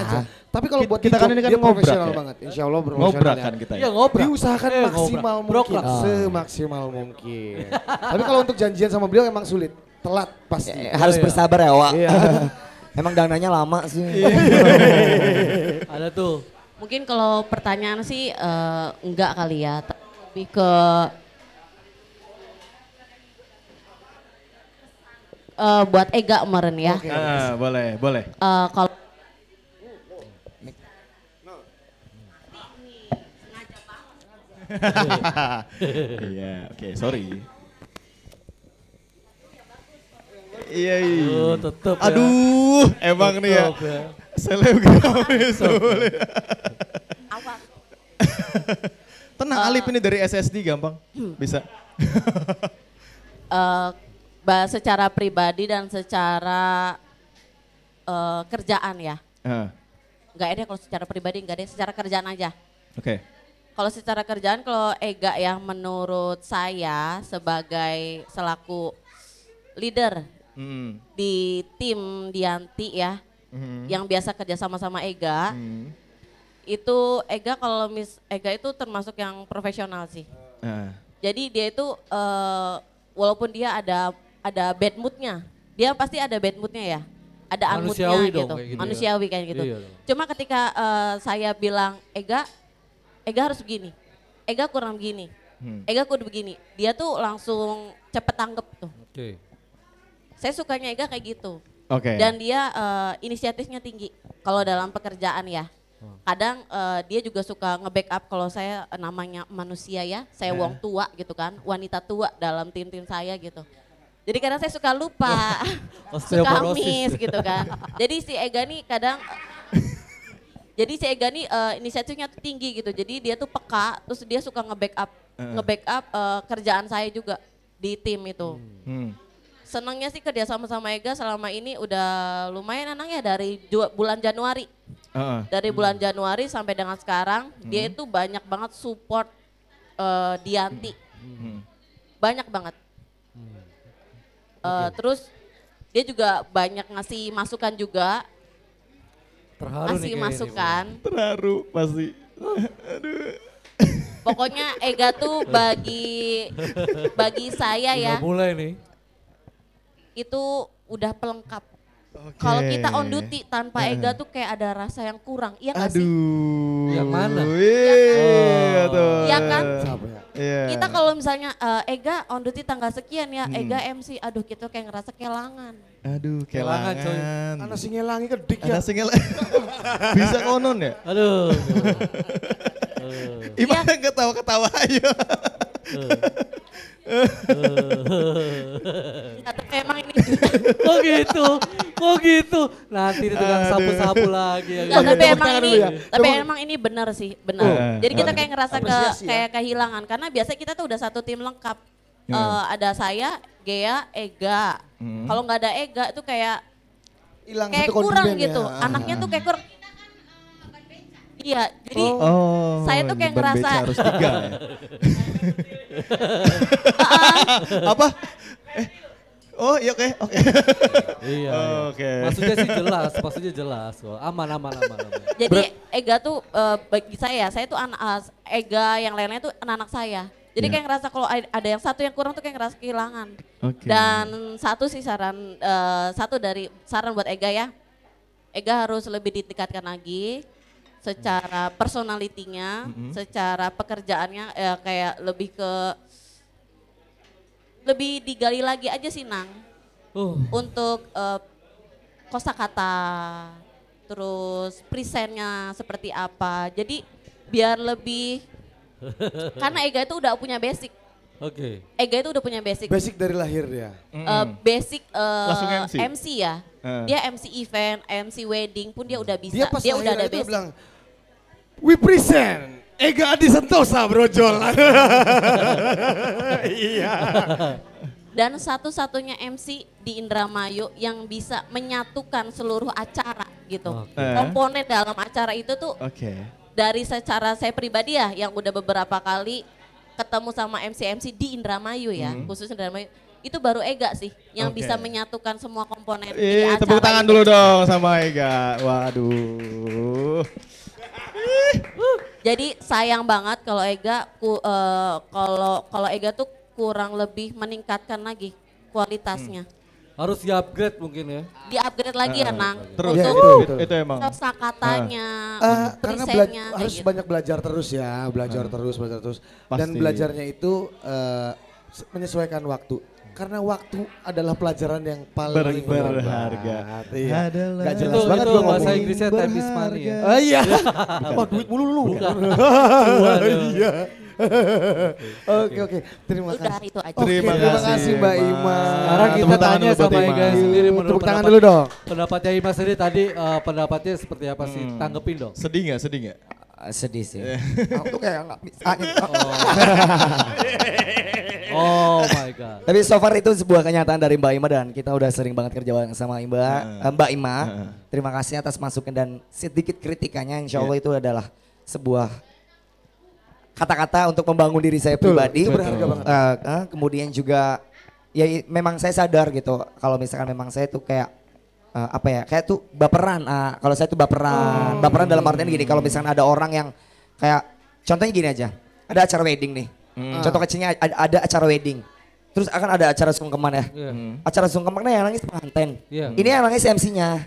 Tapi kalau buat kita kan ini kan dia ngobrak profesional ya? banget. Insya Allah profesional ngobrak ya. kan kita Iya ya. ngobrak. Diusahakan Eh, maksimal ngobrak. mungkin, Brokrak. semaksimal mungkin. Tapi kalau untuk janjian sama beliau emang sulit, telat pasti. Eh, harus iya. bersabar ya, Wak. Iya. Emang dananya lama sih. Ada tuh. Mungkin kalau pertanyaan sih eh, enggak kali ya, tapi lebih ke eh, buat Ega kemarin ya. Oke. Ah, boleh, boleh. Eh, kalau Iya, oke, sorry. Iya, iya. Oh, tetep ya. Aduh, emang nih ya. Ya. Selebgram itu. Tenang, Alip ini dari SSD gampang. Bisa. eh, secara pribadi dan secara eh, kerjaan ya. Enggak ada kalau secara pribadi enggak ada, secara kerjaan aja. Oke. Kalau secara kerjaan kalau Ega yang menurut saya sebagai selaku leader Hmm. di tim Dianti ya Mhm. yang biasa kerja sama sama Ega Hmm. itu Ega kalau mis Ega itu termasuk yang profesional sih. Ah. Jadi dia itu eh, walaupun dia ada ada bad moodnya, dia pasti ada bad moodnya ya, ada unmoodnya gitu, dong kayak gitu ya. manusiawi kayak gitu. Iya dong. Cuma ketika eh, saya bilang Ega, Ega harus begini, Ega kurang begini, Hmm. Ega kudu begini, dia tuh langsung cepet tanggep tuh. Oke. Saya sukanya Ega kayak gitu. Oke. Dan dia eh, inisiatifnya tinggi kalau dalam pekerjaan ya. Kadang eh, dia juga suka nge-backup kalau saya eh, namanya manusia ya, saya wong tua gitu kan, wanita tua dalam tim-tim saya gitu. Jadi kadang saya suka lupa, suka miss gitu kan. Jadi si Ega nih kadang, jadi si Ega nih eh, inisiatifnya tuh tinggi gitu. Jadi dia tuh peka, terus dia suka nge-backup, nge-backup eh, kerjaan saya juga di tim itu Hmm. senangnya sih kerja sama sama Ega selama ini udah lumayan enang ya dari bulan Januari. Ah, ah. Dari bulan Januari sampai dengan sekarang dia itu banyak banget support eh, Dianti. Hmm. Banyak banget. Eh, Terus dia juga banyak ngasih masukan juga, Terharu nih ngasih kayaknya nih, masukan. Terharu pasti. Pokoknya Ega tuh bagi bagi saya Udah ya mulai nih. itu udah pelengkap. Kalau kita on duty tanpa Ega tuh kayak ada rasa yang kurang, iya gak sih? Aduh. Yang mana? Iya, Oh. tuh. Iya kan? Ya? Iya. Kita kalau misalnya eh, Ega on duty tanggal sekian ya, Hmm. Ega MC, aduh kita kayak ngerasa kehilangan. Aduh, Kelangan, coy. kelangan. Anak singelangi kedik ya. Single. Bisa konon ya? Aduh. Gimana ketawa-ketawa ayo. Tapi emang ini Kok gitu? Kok gitu? Nanti tukang sapu-sapu lagi. ya. Tapi emang ini, ya. tapi emang ini benar sih, benar. Oh. Jadi kita kayak ngerasa ke ya. kayak kehilangan karena biasa kita tuh udah satu tim lengkap. Eh, ada saya, Gea, Ega. Hmm. Kalau nggak ada Ega itu kayak Hilang kayak satu kurang gitu. ya. Anaknya tuh kayak kurang. Iya, jadi Oh. Saya tuh kayak ngerasa- harus tiga ya. Apa? Eh. Oh, iya oke, oke. Iya. iya. Oke. Maksudnya sih jelas, maksudnya jelas kok. Aman, aman, aman, aman. Jadi Ega tuh eh, bagi saya, saya tuh anak eh, Ega yang lainnya tuh anak-anak saya. Jadi Ya. kayak ngerasa kalau ada yang satu yang kurang tuh kayak ngerasa kehilangan. Oke. Dan satu sih saran eh, satu dari saran buat Ega ya. Ega harus lebih ditingkatkan lagi secara personalitinya, Mhm. secara pekerjaannya eh, kayak lebih ke lebih digali lagi aja sih Nang Uh, untuk eh, kosakata terus presentnya seperti apa jadi biar lebih karena Ega itu udah punya basic Oke. Ega itu udah punya basic Basic dari lahir dia. Eh, basic eh, Langsung MC? ya Eh. dia MC event MC wedding pun dia udah bisa Dia pas dia udah ada basic bilang, We present Ega Adi Sentosa brojol. iya. dan satu-satunya MC di Indramayu yang bisa menyatukan seluruh acara gitu. Eh. komponen dalam acara itu tuh Oke. dari secara saya pribadi ya yang udah beberapa kali ketemu sama MC-MC di Indramayu ya, khususnya Indramayu, itu baru Ega sih yang Oke. bisa menyatukan semua komponen di Eh, acara tepuk tangan ini. dulu dong sama Ega. Waduh. Jadi sayang banget kalau Ega ku- eh, kalau kalau Ega tuh kurang lebih meningkatkan lagi kualitasnya. Harus di-upgrade mungkin ya. Di-upgrade lagi ya, Nang. Terus Ya, itu, itu, itu. emang. kosa katanya, Eh, karena bela- kayak harus gitu. banyak belajar terus ya, belajar terus, belajar terus. Dan Pasti. belajarnya itu se- menyesuaikan waktu. Karena waktu adalah pelajaran yang paling Ber- berharga. Iya. Adalah Gak jelas Itu- banget itu gua bahasa. Inggrisnya time is money ya. Oh iya. Wah duit mulu lu. Iya. Oke oke. Terima Udah kasih. itu aja. Oke, Terima terima kasih, kasih Mbak Ima. Sekarang kita Tepuk tanya sama Ima. Ega sendiri menurut Tepuk tangan pendapat- dulu dong. Pendapatnya Ima sendiri tadi eh, pendapatnya seperti apa sih? Tanggepin dong. Sedih nggak? Sedih nggak? Ah, sedih sih. Aku tuh kayak nggak bisa. Oh my god. Tapi so far itu sebuah kenyataan dari Mbak Ima dan kita udah sering banget kerja bareng sama Mbak, Heeh. eh, Mbak Ima. Heeh. Terima kasih atas masukan dan sedikit kritikannya insya Allah Iya. itu adalah sebuah kata-kata untuk membangun diri saya Betul, pribadi. itu berharga banget. Eh, eh, kemudian juga ya memang saya sadar gitu kalau misalkan memang saya tuh kayak eh, apa ya kayak tuh baperan. ah, kalau saya tuh Oh. baperan, baperan dalam artian gini kalau misalkan ada orang yang kayak contohnya gini aja, ada acara wedding nih. Hmm. Contoh kecilnya ada, ada acara wedding. Terus akan ada acara sungkeman ya. Iya. Acara sungkeman yang nangis pengantin. Iya. Ini yang nangis MC-nya.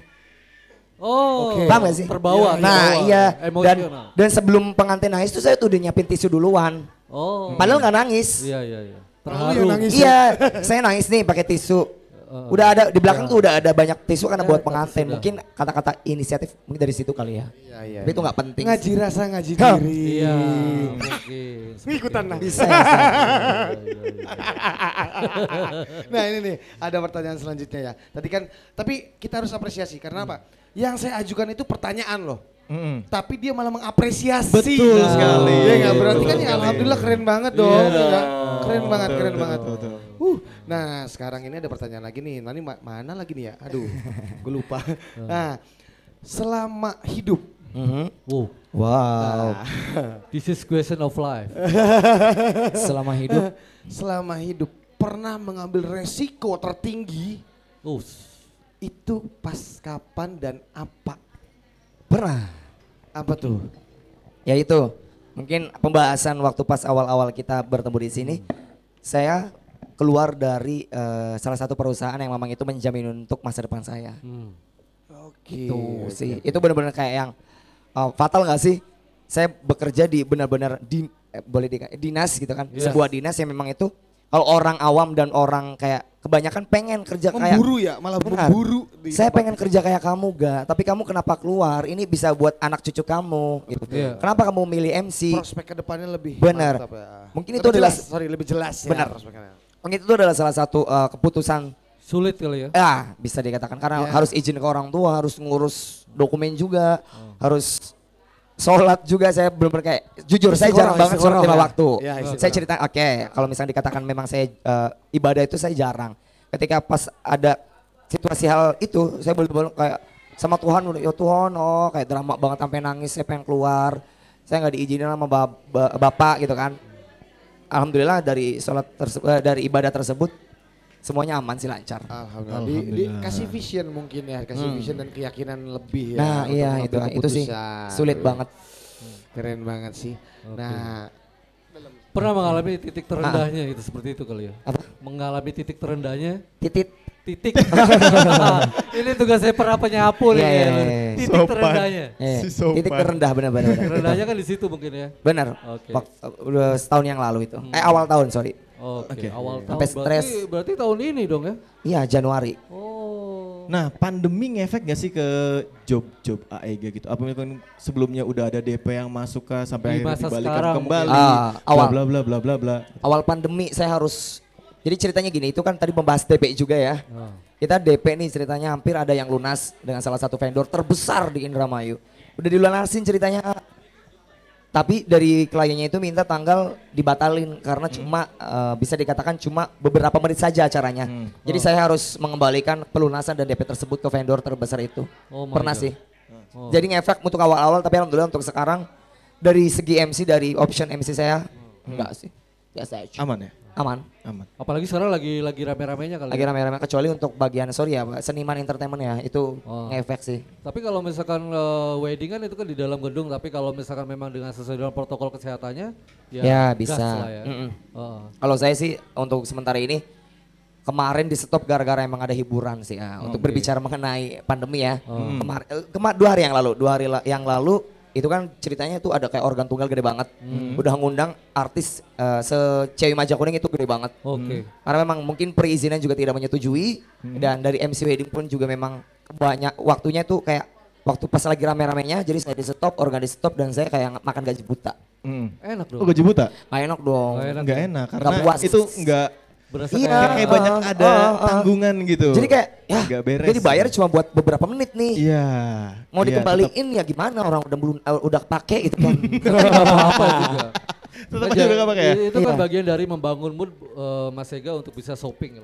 Oh, Oke. Paham gak sih? Terbawa. Nah terbawa. iya dan Emosional. dan sebelum pengantin nangis tuh saya tuh udah nyiapin tisu duluan. Oh. Padahal nggak nangis. Iya, iya, iya. Terharu. yang nangis. Iya, saya nangis nih pakai tisu. Udah ada di belakang tuh udah ada banyak tisu karena Ya, buat pengantin. Mungkin kata-kata inisiatif mungkin dari situ kali ya. Iya iya. Tapi itu nggak penting. Ngaji sih. rasa ngaji diri. Iya, mungkin. Ikutan nah. Bisa. bisa. Iya, iya, iya. Nah ini nih ada pertanyaan selanjutnya ya. Tadi kan tapi kita harus apresiasi karena apa? Yang saya ajukan itu pertanyaan loh. Mm-mm. Tapi dia malah mengapresiasi. Betul Nah, sekali. Iya nggak berarti Betul kan ya sekali. alhamdulillah keren banget dong. Iya. ya. Keren banget, Betul, keren betul, banget. betul, betul. Uh, nah sekarang ini ada pertanyaan lagi nih. Nanti ma- mana lagi nih ya? Aduh, gue lupa. Nah, selama hidup. Mhm. Wow, Wow. this is question of life. Selama hidup Selama hidup pernah mengambil resiko tertinggi Oh, itu pas kapan dan apa? pernah. Apa tuh? Ya itu. Mungkin pembahasan waktu pas awal-awal kita bertemu di sini, saya keluar dari eh, salah satu perusahaan yang memang itu menjamin untuk masa depan saya. hmm. Oke. Itu sih. Itu benar-benar kayak yang uh, fatal nggak sih? Saya bekerja di benar-benar di eh, boleh di dinas gitu kan. Yes. Sebuah dinas yang memang itu kalau orang awam dan orang kayak kebanyakan pengen kerja kayak Memburu ya, malah Benar. memburu. di saya tempat pengen kerja kayak kamu ga, tapi kamu kenapa keluar? Ini bisa buat anak cucu kamu. Gitu. Iya. Kenapa kamu milih MC? prospek ke depannya lebih Benar. ya. Mungkin itu Lebih adalah- jelas, sorry lebih jelas ya Benar. Mungkin itu adalah salah satu uh, keputusan Sulit kali ya. ya bisa dikatakan karena Ya. harus izin ke orang tua, harus ngurus dokumen juga, harus sholat juga saya belum kayak jujur saya jarang banget sholat lima ya. waktu. Ya, saya cerita oke kalau misalnya dikatakan memang saya uh, ibadah itu saya jarang. Ketika pas ada situasi hal itu saya belum kayak sama Tuhan ya Tuhan oh kayak drama banget sampai nangis saya pengen keluar. Saya nggak diizinin sama ba- ba- bapak gitu kan. Alhamdulillah dari sholat terse- eh, dari ibadah tersebut semuanya aman sih lancar. Alhamdulillah. Di, Alhamdulillah. dikasih vision mungkin ya, kasih vision dan keyakinan lebih ya. Hmm. Nah iya itu itu sih sulit banget. Keren banget sih. Nah, Pernah mengalami titik terendahnya gitu seperti itu kali ya. Apa? Mengalami titik terendahnya Titit. titik. ini tugas saya pernah penyapu nih. Iya, ya. iya, iya. Titik Sopan. terendahnya. Eh, Si sopan. titik terendah benar-benar. Terendahnya kan di situ mungkin ya. Benar. Udah setahun yang lalu itu. Eh awal tahun sorry. Oke, Oke. awal tahun. Sampai stres. Berarti, berarti tahun ini dong ya? Iya Januari. Oh. Nah, pandemi ngefek gak sih ke job-job AEG gitu? Apa mungkin sebelumnya udah ada DP yang masuk ke Di sampai akhirnya masa dibalikan sekarang kembali? Ah, awal. Bla bla bla bla bla. Awal pandemi saya harus. Jadi ceritanya gini itu kan tadi membahas DP juga ya. Ah. Kita DP nih ceritanya hampir ada yang lunas dengan salah satu vendor terbesar di Indramayu. Udah dilunasin ceritanya. Tapi dari kliennya itu minta tanggal dibatalin karena cuma eh, bisa dikatakan cuma beberapa menit saja acaranya. Jadi saya harus mengembalikan pelunasan dan DP tersebut ke vendor terbesar itu. Oh Pernah God. sih. Oh. Jadi ngefek untuk awal-awal tapi alhamdulillah untuk sekarang dari segi MC dari option MC saya enggak sih. Biasa aja. Aman ya? Aman. Aman. Apalagi sekarang lagi lagi rame-ramenya kali. Lagi ya. rame-rame kecuali untuk bagian sorry ya seniman entertainment ya itu Oh. ngefek sih. Tapi kalau misalkan eh, wedding kan itu kan di dalam gedung, tapi kalau misalkan memang dengan sesuai dengan protokol kesehatannya, ya, Ya, bisa. lah ya. Mm-mm. Oh. Kalau saya sih untuk sementara ini kemarin di stop gara-gara emang ada hiburan sih ya. Untuk Oke. berbicara mengenai pandemi ya. Oh. Kemarin kema- dua hari yang lalu, dua hari la- yang lalu itu kan ceritanya itu ada kayak organ tunggal gede banget. Hmm. Udah ngundang artis eh, se-Cewi Maja Kuning itu gede banget. Oke. Karena memang mungkin perizinan juga tidak menyetujui dan dari MC wedding pun juga memang banyak waktunya tuh kayak waktu pas lagi rame-ramenya jadi saya di stop, organ di stop dan saya kayak makan gaji buta. Hmm. Enak dong. Oh gaji buta? Gak enak dong. Nggak enak. Enggak enak karena puas. itu enggak Berasa Iya. kayak kayak banyak Ah, ada ah, ah. tanggungan gitu. Jadi kayak ya Nggak beres. jadi bayar cuma buat beberapa menit nih. Iya. Mau Iya, dikembaliin ya gimana orang udah belum uh, udah pakai gitu kan. apa juga. Tetap aja udah pakai ya? Itu kan Iya. bagian dari membangun mood eh, Mas Ega untuk bisa shopping.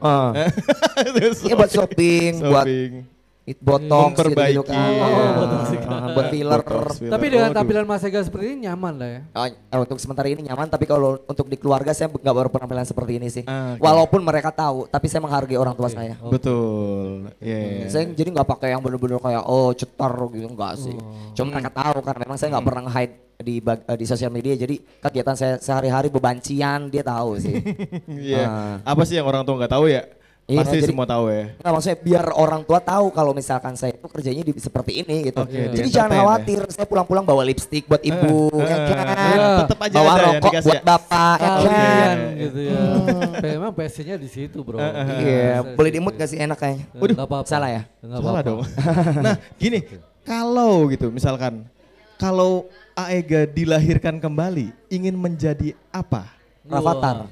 Terus Iya buat shopping, buat shopping. It botox Memperbaiki. gitu, kan. Oh, Ah, botox. ah, buat filler. Botox, filler. Tapi dengan tampilan Mas Ega seperti ini nyaman lah ya. Oh, eh, untuk sementara ini nyaman tapi kalau untuk di keluarga saya nggak baru penampilan seperti ini sih. Ah, oke. Walaupun mereka tahu, tapi saya menghargai orang tua saya. Betul. Iya. Saya jadi nggak pakai yang bener-bener kayak oh cetar gitu enggak sih. Cuma mereka tahu karena memang saya nggak pernah hide di bag- eh, di sosial media jadi kegiatan saya sehari-hari bebancian dia tahu sih. Iya. Ah. Apa sih yang orang tua nggak tahu ya? Iya, Pasti jadi- semua tahu ya. Nggak maksudnya biar orang tua tahu kalau misalkan saya itu kerjanya di, seperti ini gitu. Oke, Jadi di jangan ya. khawatir, saya pulang-pulang bawa lipstick buat ibu, Eh, ya eh, kan. Iya. Tetap aja bawa ada rokok dikasih buat ya. bapak, ya kan. Kalian gitu ya. Memang passionnya di situ bro. Iya, boleh dimut gak sih enak kayaknya? Waduh, apa-apa. salah ya? Nggak Salah apa-apa. dong. nah, gini, kalau gitu misalkan kalau Aega dilahirkan kembali, ingin menjadi apa? Rafathar.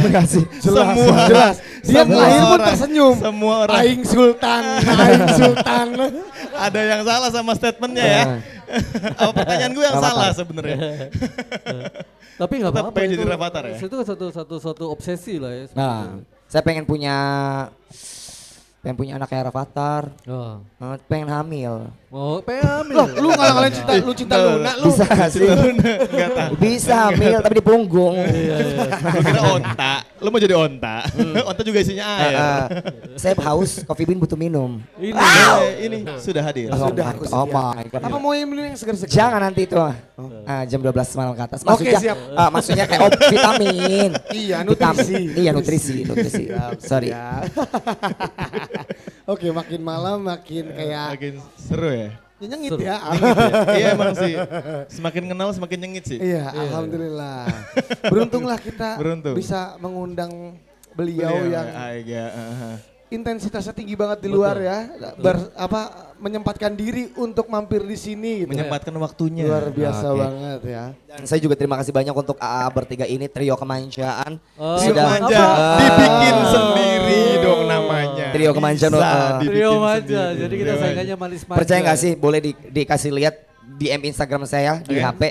Enggak sih. semua jelas. Dia semua lahir pun tersenyum. Semua orang Aing Sultan, Aing Sultan. ada yang salah sama statementnya ya. Apa pertanyaan gue yang salah sebenarnya? Tapi nggak apa-apa pengen jadi Rafathar ya? Itu satu satu satu obsesi lah ya. Nah, saya pengen punya pengen punya anak kayak Rafathar, Oh, eh, pengen hamil. Mau pengen hamil. Loh, lu ngalang-ngalang cinta, lu cinta Luna lu. Bisa gak sih? Enggak tahu. Bisa hamil tapi di punggung. Iya, iya. Kira onta. Lu mau jadi onta. onta juga isinya air. eh, saya haus, Coffee Bean butuh minum. Ini. Eh, ini sudah hadir. Oh Sudah, aku. Oh my God. Apa mau yang minum yang segar-segar? Jangan nanti itu ah. Ah, jam 12 malam ke atas. Oke, Maksudnya, siap. ah, maksudnya kayak oh, vitamin. Iya, nutrisi. Iya nutrisi, nutrisi. Sorry. Ya. Oke, makin malam makin kayak Makin seru ya. Ya nyengit Seru. ya. iya emang sih. Semakin kenal semakin nyengit sih. Iya, alhamdulillah. Beruntunglah kita Beruntung. bisa mengundang beliau, yang ah, iya, ah, ah. Intensitasnya tinggi banget di luar ya. Ber, apa menyempatkan diri untuk mampir di sini gitu. menyempatkan waktunya. Luar biasa Oke. banget ya. Dan saya juga terima kasih banyak untuk AA bertiga ini trio kemanjaan. Oh, Trio Sudah- manja Ah. dibikin sendiri dong namanya. Trio kemanca, Bisa uh, dibikin Trio aja, sendiri. jadi kita Trio saingannya manis-manis. Percaya nggak sih? Boleh di- dikasih lihat DM Instagram saya di Oke. HP.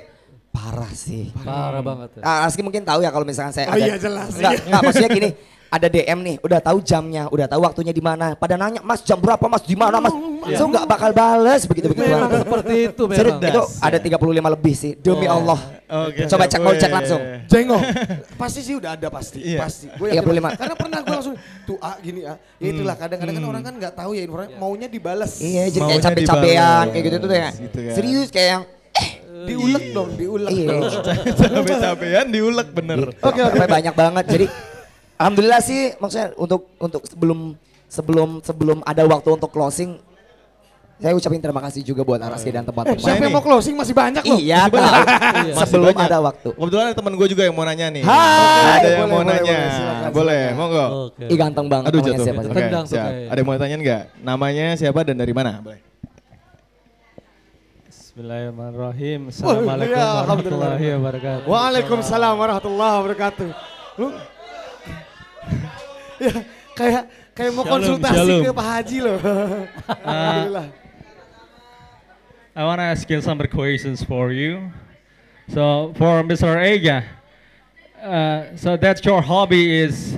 Parah sih. Parah banget ya. Ah, Aski mungkin tahu ya kalau misalkan saya Oh ada. iya, jelas. Enggak, enggak maksudnya gini. Ada DM nih, udah tahu jamnya, udah tahu waktunya di mana. Pada nanya, "Mas, jam berapa, Mas? Di mana, Mas?" So enggak bakal bales begitu-begitu. Memang seperti itu Serius, memang. itu ada 35 lebih sih. Demi Oh. Allah. Oke, Coba cek, mau cek langsung. Jengok. pasti sih udah ada pasti, Iya. pasti. Gue 35. Karena pernah gue langsung tuh A gini A. Ya itulah kadang-kadang kan orang kan nggak tahu ya informasi maunya dibales. Iya, jadi kayak dibales, kayak gitu tuh ya. gitu kan. Serius kayak yang Diulek dong, diulek. iya. Capek-capean diulek bener. Oke, oke. Sampai banyak banget. Jadi alhamdulillah sih maksudnya untuk untuk sebelum sebelum sebelum ada waktu untuk closing saya ucapin terima kasih juga buat Araski dan Eh, teman-teman. siapa yang mau closing masih banyak loh. Iya. Masih sebelum banyak. ada waktu. Kebetulan ada teman gue juga yang mau nanya nih. Hai. Ada yang Boleh, mau boleh, nanya. boleh, silakan, Boleh, monggo. Oke. Ih ganteng banget Aduh namanya jatuh. siapa? Oke, Tendang siap. kayaknya. Ada yang mau tanyain nggak? Namanya siapa dan dari mana? Boleh. Bismillahirrahmanirrahim. Oh, Assalamualaikum iya, warahmatullahi wabarakatuh. Waalaikumsalam warahmatullahi wabarakatuh. Lu ya kayak kayak mau Shalom, konsultasi shalom. ke Pak Haji loh. Alhamdulillah. I want to ask you some questions for you. So for Mr. Ega, uh, so that's your hobby is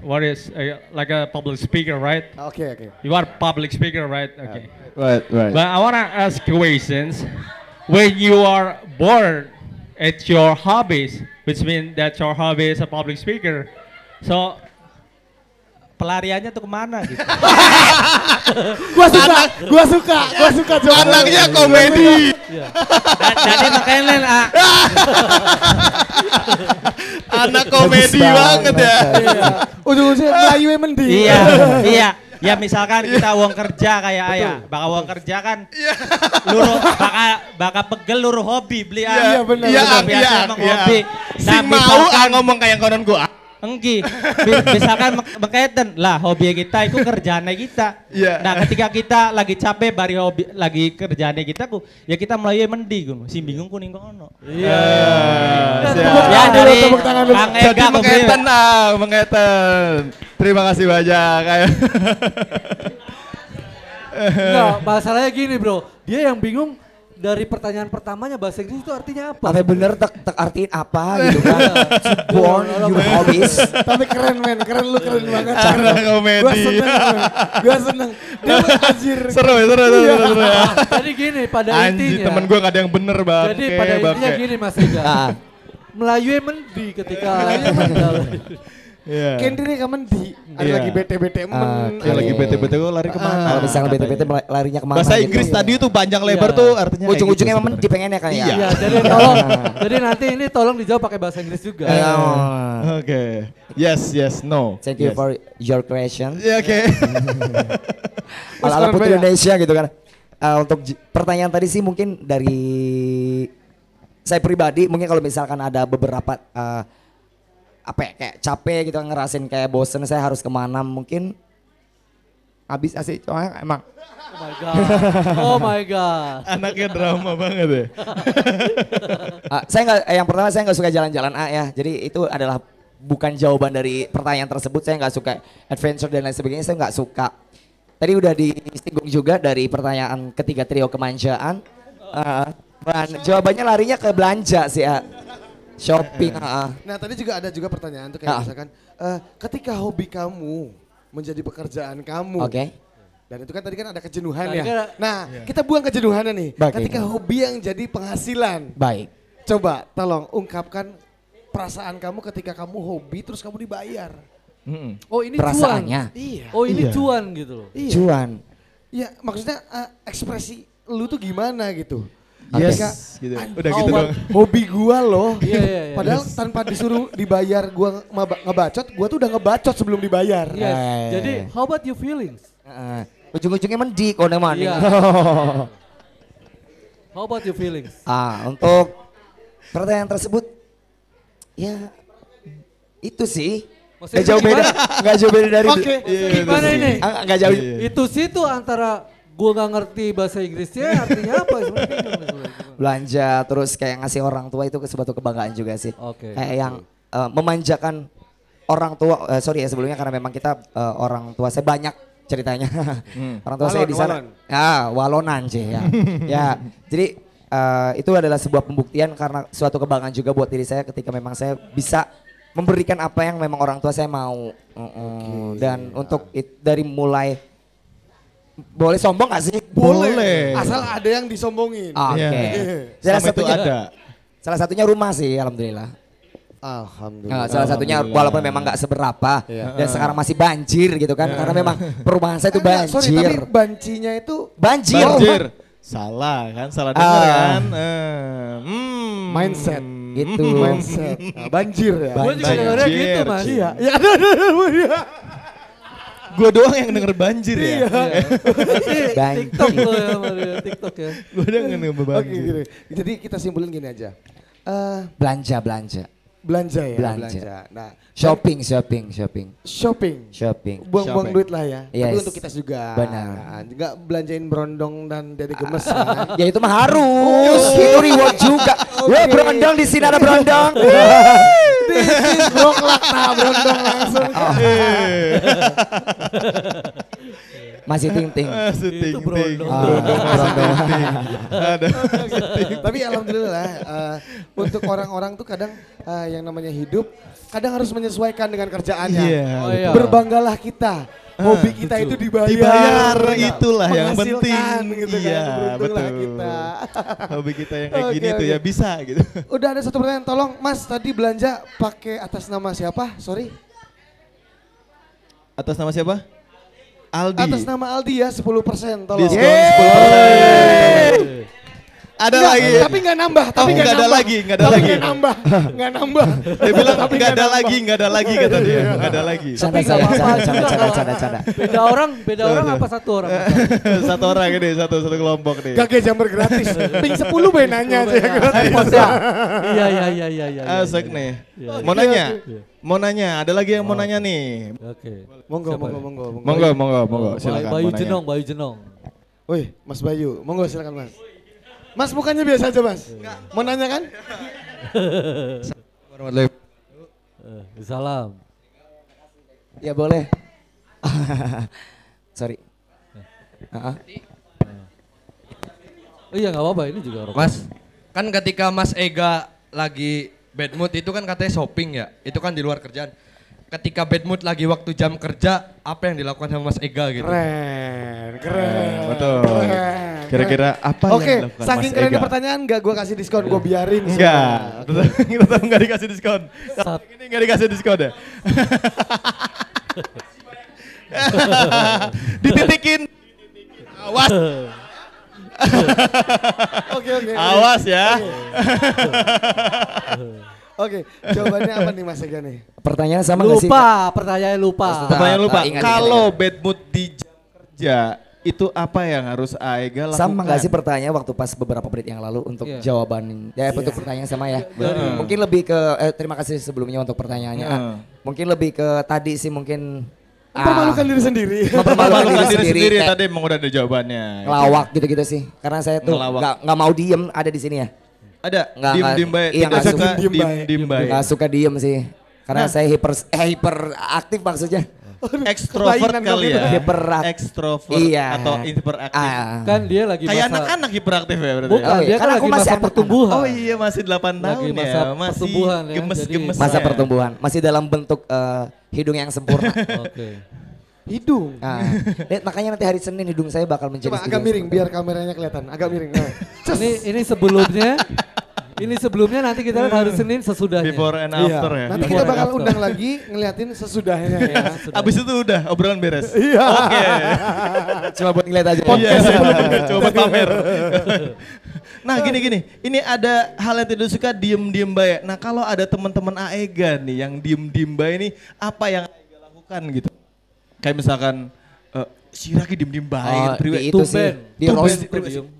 what is uh, like a public speaker, right? Okay, okay. You are public speaker, right? Okay. Right, right. But I want to ask questions. When you are bored at your hobbies, which means that your hobby is a public speaker, so pelariannya tuh ke mana gitu? Gua suka, gua suka, gua suka jawaban. Anaknya komedi. Da- jadi makanya Len, ah, Anak komedi banget ya. Iya. Ujung-ujungnya Melayu yang mending. iya, iya. Ya misalkan kita uang kerja kayak ayah, bakal uang kerja kan, luruh bakal bakal pegel luruh hobi beli Iya, benar, Iya, benar. iya, emang iya. hobi. Si Nah, mau misalkan- ah, ngomong kayak konon gua. Enggi, misalkan meketen lah hobi kita itu kerjaannya kita. Iya. Nah ketika kita lagi capek bari hobi lagi kerjaannya kita ku, ya kita melalui mendi ku, si bingung kuning kono. Iya. Tepuk Ya dari tepuk tangan dulu. Kang Jadi Ega mengeten ah. Terima kasih banyak. Enggak, masalahnya gini bro, dia yang bingung dari pertanyaan pertamanya bahasa Inggris itu artinya apa? Apa bener tek, tek artiin apa gitu kan? Born your hobbies. Tapi keren men, keren lu keren banget. Gua komedi. seneng, men. gua seneng. Dia anjir. seru, seru, seru, seru, seru. ya. Jadi gini pada Anjir, intinya. temen gua gak ada yang bener bang. Jadi pada intinya gini Mas Ega. Ah, Melayu mendi ketika Iya. Kendri kamen di, ada Iya. lagi bete-bete men. Kayak lagi bete-bete gua lari ke mana? kalau misalnya bete-bete larinya ke mana Bahasa gitu. Inggris tadi tuh panjang lebar Iya. tuh artinya Ujung-ujungnya gitu memang sebenarnya. dipengennya kan ya? Iya. Iya, jadi tolong. jadi nanti ini tolong dijawab pakai bahasa Inggris juga. Eh, Iya. oh. Oke. Yes, yes, no. Thank you Yes. for your question. Iya, oke. Mas Ala-ala Putri. Indonesia gitu kan. Eh, untuk pertanyaan tadi sih mungkin dari saya pribadi mungkin kalau misalkan ada beberapa eh, apa ya, kayak capek gitu ngerasin kayak bosen saya harus ke mana mungkin habis asih soalnya emang Oh my god. Oh my god. Anaknya drama banget ya. Ah, saya nggak eh, yang pertama saya nggak suka jalan-jalan A ya jadi itu adalah bukan jawaban dari pertanyaan tersebut saya nggak suka adventure dan lain sebagainya saya nggak suka tadi udah disinggung juga dari pertanyaan ketiga trio kemanjaan Ah, dan jawabannya larinya ke belanja sih ya shopping ah, ah. Nah tadi juga ada juga pertanyaan tuh kayak Ah. misalkan, eh, ketika hobi kamu menjadi pekerjaan kamu. oke Dan itu kan tadi kan ada kejenuhan Tadi ya. kan- Nah kita buang kejenuhannya nih. Baik, ketika baik. hobi yang jadi penghasilan. baik Coba tolong ungkapkan perasaan kamu ketika kamu hobi terus kamu dibayar. Mm-mm. Oh ini perasaannya cuan. Iya. Oh ini Iya. cuan gitu loh. Iya. cuan Iya maksudnya eh, ekspresi lu tuh gimana gitu. Yes, Ketika, gitu. "An- Udah gitu Wak, doang. Hobi gua loh. Iya, iya, iya. Padahal tanpa disuruh dibayar gua ngeba- ngebacot, gua tuh udah ngebacot sebelum dibayar. Yes. Eh. Jadi how about your feelings? Ah, ujung-ujungnya mendik oh maning Iya. How about your feelings? Ah, untuk pertanyaan tersebut ya itu sih Maksudnya Gak jauh beda, gak jauh beda dari Oke. Gimana ini? Ah, Gak jauh. Itu sih tuh antara gua nggak ngerti bahasa Inggrisnya artinya apa belanja terus kayak ngasih orang tua itu suatu kebanggaan juga sih. Oke. Kayak yang eh, memanjakan orang tua. eh, sorry ya sebelumnya karena memang kita eh, orang tua saya banyak ceritanya. orang tua saya Walon, di sana. walon. Ya, walonan sih ya. ya, jadi eh, itu adalah sebuah pembuktian karena suatu kebanggaan juga buat diri saya ketika memang saya bisa memberikan apa yang memang orang tua saya mau. Mm-mm. Dan untuk it- dari mulai boleh sombong gak sih? Boleh. Asal ada yang disombongin. Oke. Iya. Salah Sama itu satunya ada. Salah satunya rumah sih, alhamdulillah. Alhamdulillah. Nah, salah satunya Alhamdulillah. walaupun memang nggak seberapa Iya. dan sekarang masih banjir gitu kan, karena memang perumahan saya itu Enggak, sorry, banjir. tapi bancinya itu banjir. Banjir. Salah kan, salah dengar Ah. kan. Eh, hmm. mindset. Gitu. Mindset. Nah, banjir ya. Juga Banjir. dengarnya gitu mas. Iya, ya ada ada ada. Gue doang yang denger banjir ya. Banjir. TikTok lo ya, Mario, TikTok ya. Gue doang yang denger Oke, banjir. gini. Jadi kita simpulin gini aja. Eh, Belanja, belanja. ya, Belanja. Nah, Shopping, shopping, shopping, shopping. shopping. Buang-buang duit lah ya. Tapi Yes. untuk kita juga. Benar. Nah, Enggak belanjain berondong dan dede gemes ya. Ya itu mah harus, itu reward juga. Wah berondong di sini ada berondong. Broklak nah berondong langsung. Masih ting ting. Ah, berondong. ting. Ah, Berondong, berondong. Ada. Tapi alhamdulillah eh, untuk orang-orang tuh kadang eh, yang namanya hidup kadang harus menyesuaikan dengan kerjaannya. Iya. Oh, iya. Berbanggalah kita. Hobi kita itu dibayar. Dibayar, Ya, itulah yang penting. Gitu Iya, kan. Betul. kita. Hobi kita yang kayak Oke, gini tuh oke. ya bisa gitu. Udah ada satu pertanyaan, tolong Mas tadi belanja pakai atas nama siapa? Sorry. Atas nama siapa? Aldi. Atas nama Aldi ya 10% tolong. Diskon Yeay. 10%. Ada Nggak, lagi. Tapi nggak nambah, tapi Oh, nggak nggak ada lagi, nggak ada Tapi lagi. nggak nambah, nggak nambah. Dia bilang Tapi nggak ada lagi, nggak ada lagi kata dia. Nggak ada lagi. Canda, nggak canda, apa-apa canda, canda. Beda orang, beda orang apa satu orang? satu orang ini, satu satu kelompok nih. Gak kayak jamur gratis. Ping 10 be nanya aja gratis. Ya. Iya, iya, iya, iya, iya. iya. Asik nih. Iya. Mau nanya? Iya. Mau nanya? Ada lagi yang mau nanya nih. Oke. Monggo, monggo, ya? monggo, monggo. Monggo, monggo, Silakan. Bayu. Jenong, Bayu Jenong. Wih, Mas Bayu, monggo silakan Mas. Mas mukanya biasa aja Mas. Mau nanya kan? Eh, salam. Ya boleh. Sorry. Ah, ah. Oh iya nggak apa-apa, ini juga rokok. Mas, kan ketika Mas Ega lagi bad mood itu kan katanya shopping ya, itu kan di luar kerjaan. Ketika bad mood lagi waktu jam kerja, apa yang dilakukan sama Mas Ega gitu? Keren, keren. Betul. keren, Kira-kira apa. Oke, yang dilakukan saking Mas kerennya Ega? pertanyaan enggak gua kasih diskon, gua biarin. Enggak. semua. Tetap, tetap enggak dikasih diskon. Sat- Ini enggak dikasih diskon ya. Dititikin. Awas, Oke, oke. awas ya. Oke, jawabannya apa nih Mas Ega nih? Pertanyaan sama nggak sih? Lupa, pertanyaannya lupa. Pertanyaan lupa. Kalau bad mood di jam kerja itu apa yang harus Aega lakukan? Sama nggak sih pertanyaan waktu pas beberapa menit yang lalu untuk Iya. jawaban ya untuk pertanyaan sama ya. Dari- Mungkin lebih ke eh, terima kasih sebelumnya untuk pertanyaannya. Ah. Mungkin lebih ke tadi sih mungkin ah, Mempermalukan diri sendiri. mempermalukan Malukan diri diri sendiri, sendiri kayak tadi emang udah ada jawabannya. ngelawak gitu-gitu sih. Karena saya tuh nggak nggak mau diem ada di sini ya. Ada Nggak, nggak. dim baik. Iya, nggak suka. Diem dim baik. Nggak suka diem sih. Karena Nah. saya hyper eh, hyper aktif maksudnya. Ekstrovert kali ya. Hiperak- Ekstrovert Iya. atau hiperaktif. Ah. Kan dia lagi Kayak masa anak-anak hiperaktif ya berarti. Bukan, Oh iya, dia kan kan aku lagi masih masa anak-anak. pertumbuhan. Oh iya masih 8 tahun Lagi masa ya. Masih pertumbuhan ya, gemes-gemes. jadi- Masa ya. pertumbuhan, masih dalam bentuk eh, hidung yang sempurna. Oke. Hidung. Nah, lihat makanya nanti hari Senin hidung saya bakal menjadi Coba agak miring sempurna. biar kameranya kelihatan. Agak miring. Nah. Ini ini sebelumnya ini sebelumnya nanti kita lihat hari Senin sesudahnya. Before and Iya. after ya. Nanti Before kita bakal undang lagi ngeliatin sesudahnya ya. Abis itu udah obrolan beres. Iya. Oke. Cuma buat ngeliat aja. Iya, coba pamer. nah gini gini, ini ada hal yang tidak suka diem-diem baik. Nah kalau ada teman-teman Aega nih yang diem-diem baik ini, apa yang Aega lakukan gitu? Kayak misalkan, eh, si Raki diem-diem Oh, baik, di itu sih. Di roast.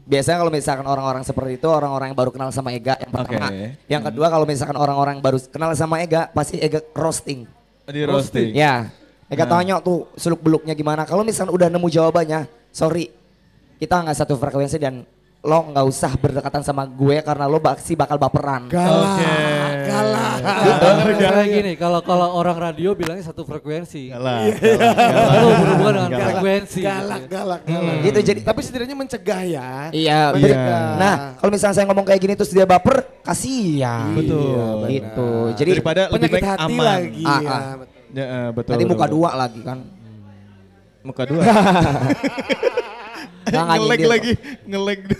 Biasanya kalau misalkan orang-orang seperti itu orang-orang yang baru kenal sama Ega yang pertama. Oke. Yang kedua kalau misalkan orang-orang baru kenal sama Ega pasti Ega roasting. Di roasting. Ya. Ega Nah. tanya tuh seluk beluknya gimana. Kalau misalkan udah nemu jawabannya, sorry. Kita nggak satu frekuensi dan lo nggak usah berdekatan sama gue karena lo pasti bakal baperan. Galak, galak. Kayak gini, kalau kalau orang radio bilangnya satu frekuensi. Galak, Kalau berhubungan dengan Galak. frekuensi. Galak, galak, galak. Hmm. Gitu jadi Tapi setidaknya mencegah ya. Iya, Mencegah. jadi- Nah, kalau misalnya saya ngomong kayak gini terus dia baper, kasihan. Betul. Gitu. Jadi Daripada lebih baik hati aman. lagi. Ah, ya. ah. Ya, eh, betul. nanti betul, muka betul. dua lagi kan. Muka dua. Ngelag lagi, ngelag.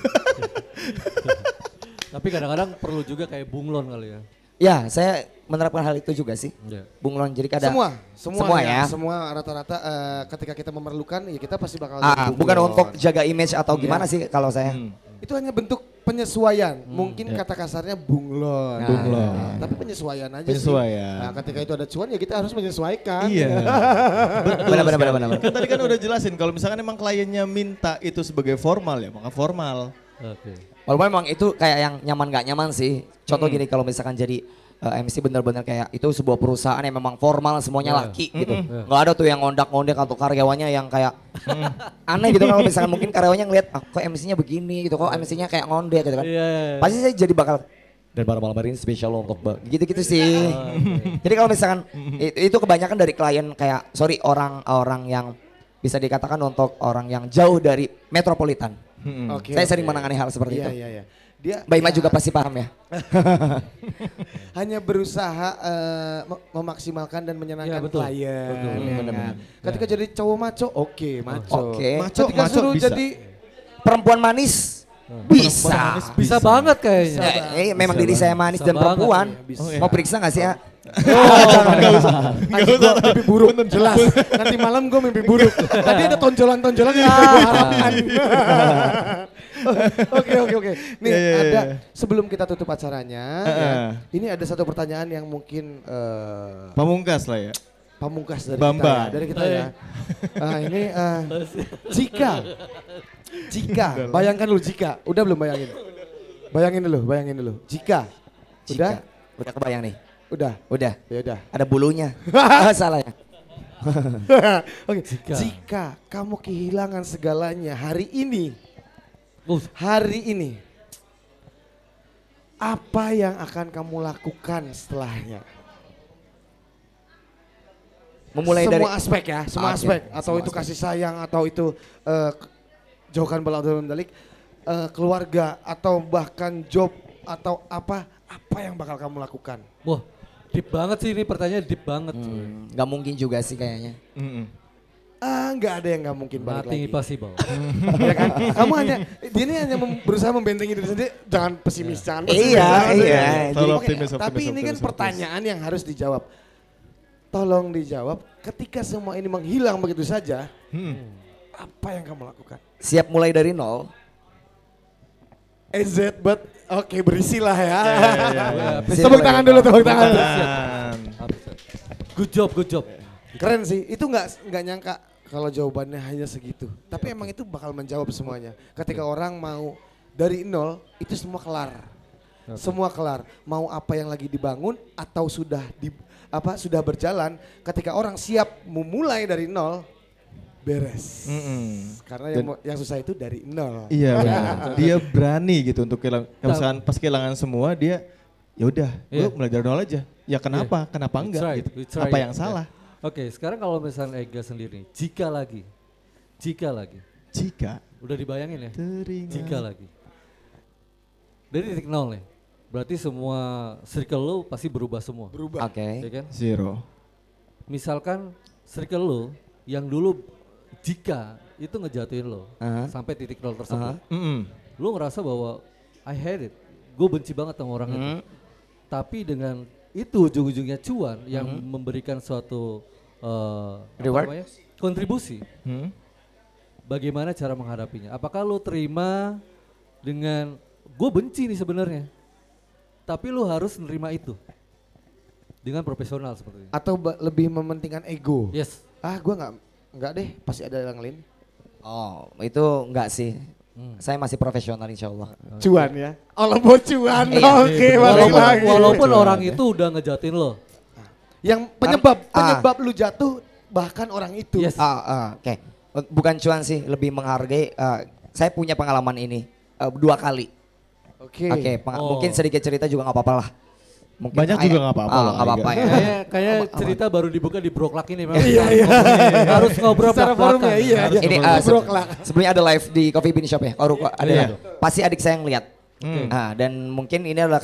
Tapi kadang-kadang perlu juga kayak bunglon kali ya. Ya, saya menerapkan hal itu juga sih. Iya. Bunglon jadi kadang Semua, semua, Semua ya. ya. Semua rata-rata eh, ketika kita memerlukan ya kita pasti bakal Ah, bukan untuk jaga image atau gimana sih kalau saya. Hmm. Itu hanya bentuk penyesuaian. Mungkin kata kasarnya bunglon. Nah, Bunglon. Nah, tapi penyesuaian aja Penyesuaian. sih. Nah, ketika itu ada cuan ya kita harus menyesuaikan. Iya. Benar benar benar benar. Kan tadi kan udah jelasin kalau misalkan emang kliennya minta itu sebagai formal ya, maka formal. Oke. Walaupun memang itu kayak yang nyaman gak nyaman sih. Contoh gini kalau misalkan jadi eh, MC bener-bener kayak itu sebuah perusahaan yang memang formal semuanya Iya. laki gitu. Nggak ada tuh yang ngondak-ngondek atau karyawannya yang kayak aneh gitu kalau misalkan mungkin karyawannya ngeliat ah, kok MC-nya begini gitu, kok MC-nya kayak ngondek gitu kan. Iya, iya, iya. Pasti saya jadi bakal dan pada malam hari ini spesial untuk. Gitu-gitu sih. Jadi kalau misalkan itu, itu kebanyakan dari klien kayak sorry orang-orang yang bisa dikatakan untuk orang yang jauh dari metropolitan. Hmm. Oke, Saya oke. sering menangani hal seperti Iya, itu. iya, iya. Dia Mbak Ima ya, juga pasti paham ya. hanya berusaha eh, mem- memaksimalkan dan menyenangkan Iya, betul. klien. Betul, ya benar, kan? Ketika jadi cowok maco, oke maco. Oke. Maco, Ketika maco suruh bisa. jadi Perempuan manis bisa. Bisa banget kayaknya. Eh, eh, memang diri saya manis Bisa dan perempuan. Bisa. Oh, iya. Mau periksa gak sih ya? Anjing gua mimpi buruk, jelas. Nanti malam gue mimpi buruk. Tadi ada tonjolan-tonjolan yang harapkan. Oke oke oke. Nih Iya, iya, iya, ada iya. sebelum kita tutup acaranya, Heeh. ya, ini ada satu pertanyaan yang mungkin eh, Pamungkas lah ya. pamungkas dari Bambang. kita ya. Dari kita ya. Ah, ini eh, jika, jika, bayangkan dulu jika, udah belum bayangin? Bayangin dulu, bayangin dulu. Jika, udah, Jika. Udah kebayang nih. udah, Udah. ya udah. Ada bulunya. ah, salah ya. Oke, Jika. jika. kamu kehilangan segalanya hari ini, Uh, hari ini, apa yang akan kamu lakukan setelahnya? Memulai semua dari aspek ya, semua Oke, aspek. Atau semua itu aspek. kasih sayang, atau itu eh, k- jauhkan bala dalam dalik, eh, keluarga, atau bahkan job, atau apa, apa yang bakal kamu lakukan? wah, deep banget sih ini pertanyaan deep banget. Hmm, nggak mungkin juga sih kayaknya. Mm-mm. Ah, nggak ada yang nggak mungkin balik Nothing lagi. impossible. ya kan? Kamu hanya dia ini hanya mem- berusaha membentengi diri sendiri. Jangan pesimis, jangan pesimis. Iya, jangan iya. Selalu Oke, optimis, optimis, Tapi ini kan optimis, pertanyaan yang harus dijawab. Tolong dijawab. Ketika semua ini menghilang begitu saja, Hmm. apa yang kamu lakukan? Siap mulai dari nol. EZ but oke berisilah ya. Siap Tepuk mulai tangan dari dulu, nol. tepuk tangan. Good job, good job. Keren sih. Itu nggak nggak nyangka kalau jawabannya hanya segitu. Tapi emang itu bakal menjawab semuanya. Ketika orang mau dari nol, itu semua kelar. Semua kelar. Mau apa yang lagi dibangun atau sudah di apa sudah berjalan, ketika orang siap memulai dari nol, beres. Mm-mm. Karena yang, mau- yang susah itu dari nol. Iya benar. Dia berani gitu untuk kehilangan. Misalkan pas kehilangan semua dia ya udah, Iya. gue mulai dari nol aja. Ya kenapa? Kenapa It's enggak? right, gitu. right, Apa ya. yang salah? Oke, sekarang kalau misalnya Ega sendiri, jika lagi, jika lagi, Jika udah dibayangin ya, teringat. jika lagi. Dari titik nol nih, berarti semua circle lo pasti berubah semua. Berubah. Oke. Ya kan? Zero. Misalkan circle lo yang dulu jika itu ngejatuhin lo Aha. sampai titik nol tersebut, Aha. Mm-mm. lo ngerasa bahwa I hate it, gue benci banget sama orang itu. Hmm. Tapi dengan itu ujung-ujungnya cuan yang memberikan suatu apa Reward? namanya? kontribusi. Hmm? Bagaimana cara menghadapinya? Apakah lo terima dengan gue benci nih sebenarnya, tapi lo harus nerima itu dengan profesional seperti ini. Atau ba- lebih mementingkan ego. Yes, Ah, gua nggak nggak deh, pasti ada yang lain. Oh, itu enggak sih. Saya masih profesional insya Allah. Cuan ya. All about cuan. Iya. Oke, balik Walaupun, lagi. walaupun orang itu udah ngejatin lo. Yang penyebab Ah. penyebab lu jatuh bahkan orang itu. Yes. Ah, ah, oke. Bukan cuan sih, lebih menghargai. ah, saya punya pengalaman ini eh, dua kali. Oke. Oke, peng- Oh. mungkin sedikit cerita juga nggak apa-apa lah. Mungkin Banyak juga ya. nggak apa-apa Ah, nggak apa-apa ya. Kayak kayak cerita baru dibuka di Broklak ini memang. Iya, iya. Harus ngobrol Secara belak-belakan. forumnya iya. Harus iya. Ini Broklak. sebelumnya ada live di Coffee Bean Shop ya. Oh, ruko ada. Iya. Pasti adik saya yang lihat. Nah, dan mungkin ini adalah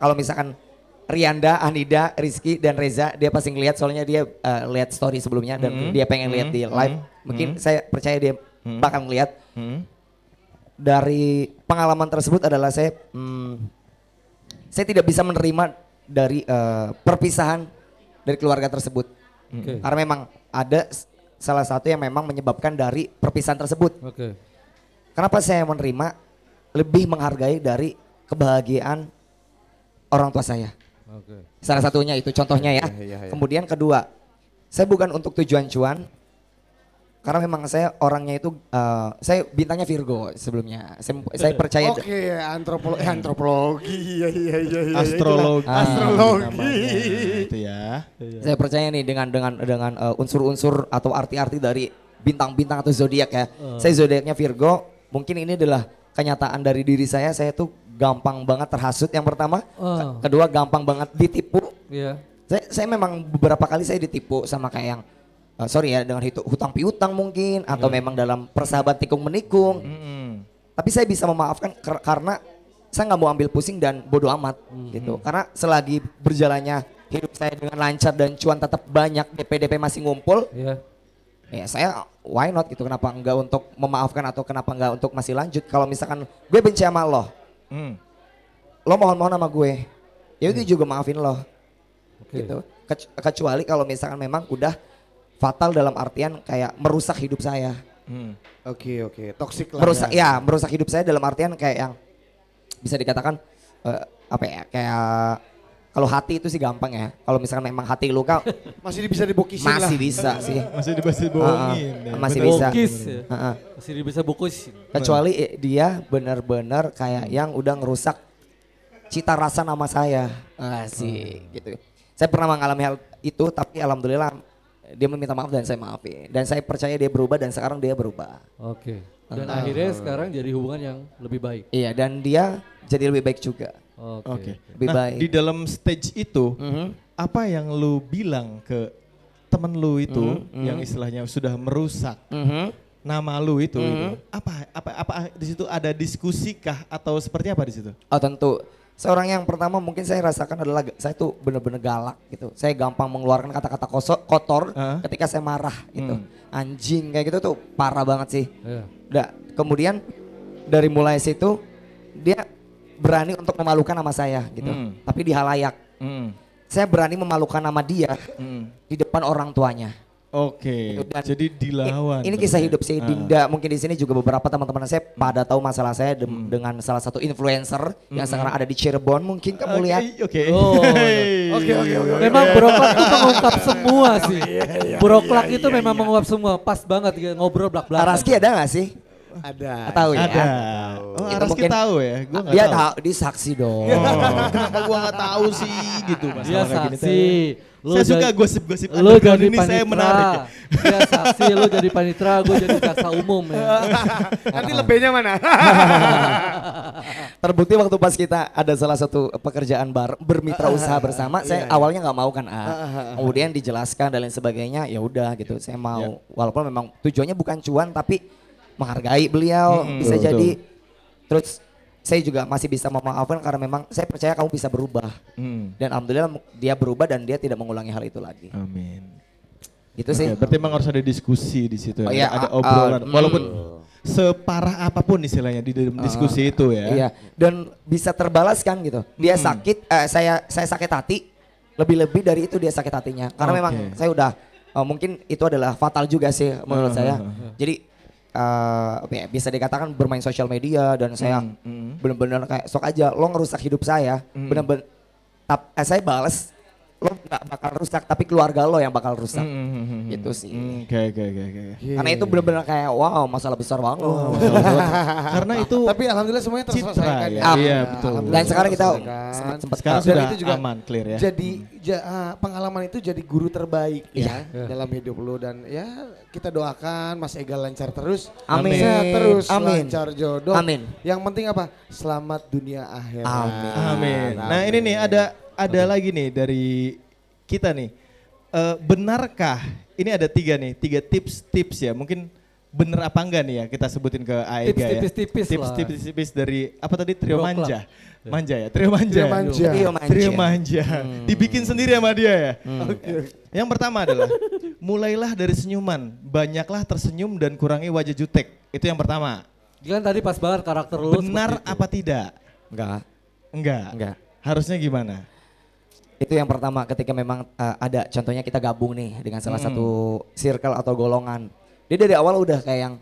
kalau misalkan Rianda, Anida, Rizky dan Reza dia pasti ngeliat soalnya dia eh, lihat story sebelumnya dan dia pengen lihat di live. Mungkin saya percaya dia bakal ngeliat. Hmm. Dari pengalaman tersebut adalah saya hmm, saya tidak bisa menerima dari eh, perpisahan dari keluarga tersebut. Oke. Karena memang ada salah satu yang memang menyebabkan dari perpisahan tersebut. Oke. Kenapa saya menerima lebih menghargai dari kebahagiaan orang tua saya. Oke. Salah satunya itu contohnya ya. iya, iya. Kemudian kedua, saya bukan untuk tujuan cuan. Karena memang saya orangnya itu eh, saya bintangnya Virgo sebelumnya. Saya, saya percaya Oke, antropologi, antropologi, iya iya iya. iya, Astrologi. itulah. Astrologi. namanya, Itu ya. Saya percaya nih dengan dengan dengan uh, unsur-unsur atau arti-arti dari bintang-bintang atau zodiak ya. Saya zodiaknya Virgo. Mungkin ini adalah kenyataan dari diri saya. Saya tuh gampang banget terhasut yang pertama. Ke- Kedua gampang banget ditipu. Iya. Saya saya memang beberapa kali saya ditipu sama kayak yang uh, sorry ya dengan hitu- hutang piutang mungkin atau memang dalam persahabatan tikung menikung. Mm-mm. Tapi saya bisa memaafkan ker- karena saya nggak mau ambil pusing dan bodoh amat gitu. Karena selagi berjalannya hidup saya dengan lancar dan cuan tetap banyak, DP-DP masih ngumpul, Iya. ya saya why not gitu. Kenapa enggak untuk memaafkan atau kenapa enggak untuk masih lanjut? Kalau misalkan gue benci sama lo, Hmm. lo mohon-mohon sama gue, ya itu juga maafin lo Oke. gitu. Kec- kecuali kalau misalkan memang udah fatal dalam artian kayak merusak hidup saya. Hmm. Oke oke, toxic lah. merusak ya merusak hidup saya dalam artian kayak yang bisa dikatakan eh, apa ya kayak kalau hati itu sih gampang ya kalau misalkan memang hati luka Masih bisa dibokisin lah. masih bisa sih Masih dibahas bohongin. Ah, ya. masih Betul. bisa. Bokis ya. Heeh. Masih bisa bungkus. kecuali dia benar-benar kayak yang udah ngerusak cita rasa nama saya sih gitu saya pernah mengalami hal itu tapi alhamdulillah dia meminta maaf dan saya maafin dan saya percaya dia berubah dan sekarang dia berubah Oke. Dan akhirnya sekarang jadi hubungan yang lebih baik. iya dan dia jadi lebih baik juga Oke. Oke. Lebih Nah, baik. di dalam stage itu, Mhm. apa yang lu bilang ke temen lu itu Mhm, yang istilahnya sudah merusak Mhm. nama lu itu, Mhm. itu, apa apa apa di situ ada diskusi kah atau seperti apa di situ? Oh tentu. Seorang yang pertama mungkin saya rasakan adalah saya tuh bener-bener galak gitu. Saya gampang mengeluarkan kata-kata kotor Hah? ketika saya marah gitu. Hmm. Anjing kayak gitu tuh parah banget sih. Udah, kemudian dari mulai situ dia berani untuk memalukan nama saya gitu. Hmm. Tapi di halayak. Hmm. Saya berani memalukan nama dia Hmm. di depan orang tuanya. Oke, Gitu, dan jadi dilawan. Ini kisah hidup sih Ah. Dinda. Mungkin di sini juga beberapa teman-teman saya pada tahu masalah saya dem- dengan salah satu influencer yang sekarang ada di Cirebon. Mungkin kamu Oke, lihat. Oke. Oh, Oke, oke, oke, oke. Memang Broklak itu mengungkap semua sih. iya, Broklak iya, itu iya, memang iya. mengungkap semua. Pas banget ngobrol belak-belakan. Araski ada nggak sih? Ada. Tahu ya? Ada. Oh, Itu Araski mungkin- tahu ya? Gua Dia tahu. tahu, dia saksi dong. Oh, kenapa gua nggak tahu sih gitu Dia kayak gini saksi. teh. saya suka gosip-gosip Lu jadi ini saya panitra. menarik ya. Dia saksi, lu jadi panitra, gue jadi jaksa umum ya. Nanti lebihnya mana? Terbukti waktu pas kita ada salah satu pekerjaan bar, bermitra usaha bersama, saya iya, awalnya nggak mau kan, ah. kemudian dijelaskan dan lain sebagainya, ya udah gitu, saya mau, walaupun memang tujuannya bukan cuan tapi menghargai beliau, Mm-mm, bisa betul, jadi, terus saya juga masih bisa memaafkan karena memang saya percaya kamu bisa berubah Hmm. dan alhamdulillah dia berubah dan dia tidak mengulangi hal itu lagi, Amin. gitu sih. Oke, berarti memang harus ada diskusi di situ. Oh ya. iya, ada ah, obrolan. ah, Walaupun separah apa pun istilahnya di dalam diskusi itu ya. Iya, dan bisa terbalaskan gitu. Dia Hmm. sakit, eh, saya saya sakit hati, lebih-lebih dari itu dia sakit hatinya. Karena Oke. memang saya udah eh, mungkin itu adalah fatal juga sih menurut Hmm, saya. hmm, hmm. Jadi eh, apa ya, bisa dikatakan bermain sosial media dan saya Hmm, hmm. bener-bener kayak sok aja lo ngerusak hidup saya, bener-bener tap, eh, saya balas lo nggak bakal rusak tapi keluarga lo yang bakal rusak. Hmm, Gitu sih. Hmm, Oke oke oke oke. Karena itu benar-benar kayak wow masalah besar banget. Karena itu Tapi alhamdulillah semuanya terselesaikan ya. ya. Iya, betul. Dan sekarang kita sempat sempat sekarang sudah itu juga aman clear ya. Jadi ja- ah, pengalaman itu jadi guru terbaik ya Iya. dalam hidup lu dan ya kita doakan Mas Ega lancar terus. Amin. Sehat terus, Amin. lancar jodoh. Amin. Yang penting apa? Selamat dunia akhirat. Amin. Amin. Nah ini nih ada ada lagi nih dari kita nih. Eh, benarkah ini ada tiga nih tiga tips-tips ya mungkin bener apa enggak nih ya kita sebutin ke Aega Tips ya. tipis-tipis lah. tips tipis tipis dari apa tadi trio Bro manja? Manja ya? Trio manja. Trio manja. Trio manja. trio manja. Dibikin sendiri sama dia ya? Oke. yang pertama adalah mulailah dari senyuman. Banyaklah tersenyum dan kurangi wajah jutek. Itu yang pertama. Kan tadi pas banget karakter lu benar apa tidak? Enggak. enggak. Enggak. harusnya gimana Itu yang pertama ketika memang uh, ada contohnya kita gabung nih dengan salah satu circle atau golongan. Dia dari awal udah kayak yang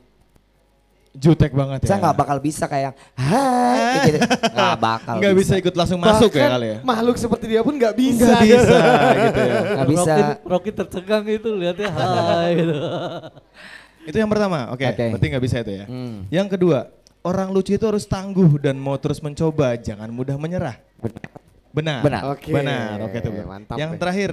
jutek banget ya saya nggak bakal bisa kayak hai gitu. Nggak bakal. nggak bisa ikut langsung masuk ya Bahkan kali ya Makhluk seperti dia pun nggak bisa. nggak bisa gitu ya Nggak bisa. Rocky, Rocky tercengang itu lihatnya hai gitu. itu yang pertama oke Oke. berarti nggak bisa itu ya Hmm. yang kedua orang lucu itu harus tangguh dan mau terus mencoba jangan mudah menyerah benar Benar. Oke. benar oke itu benar. Mantap yang deh. terakhir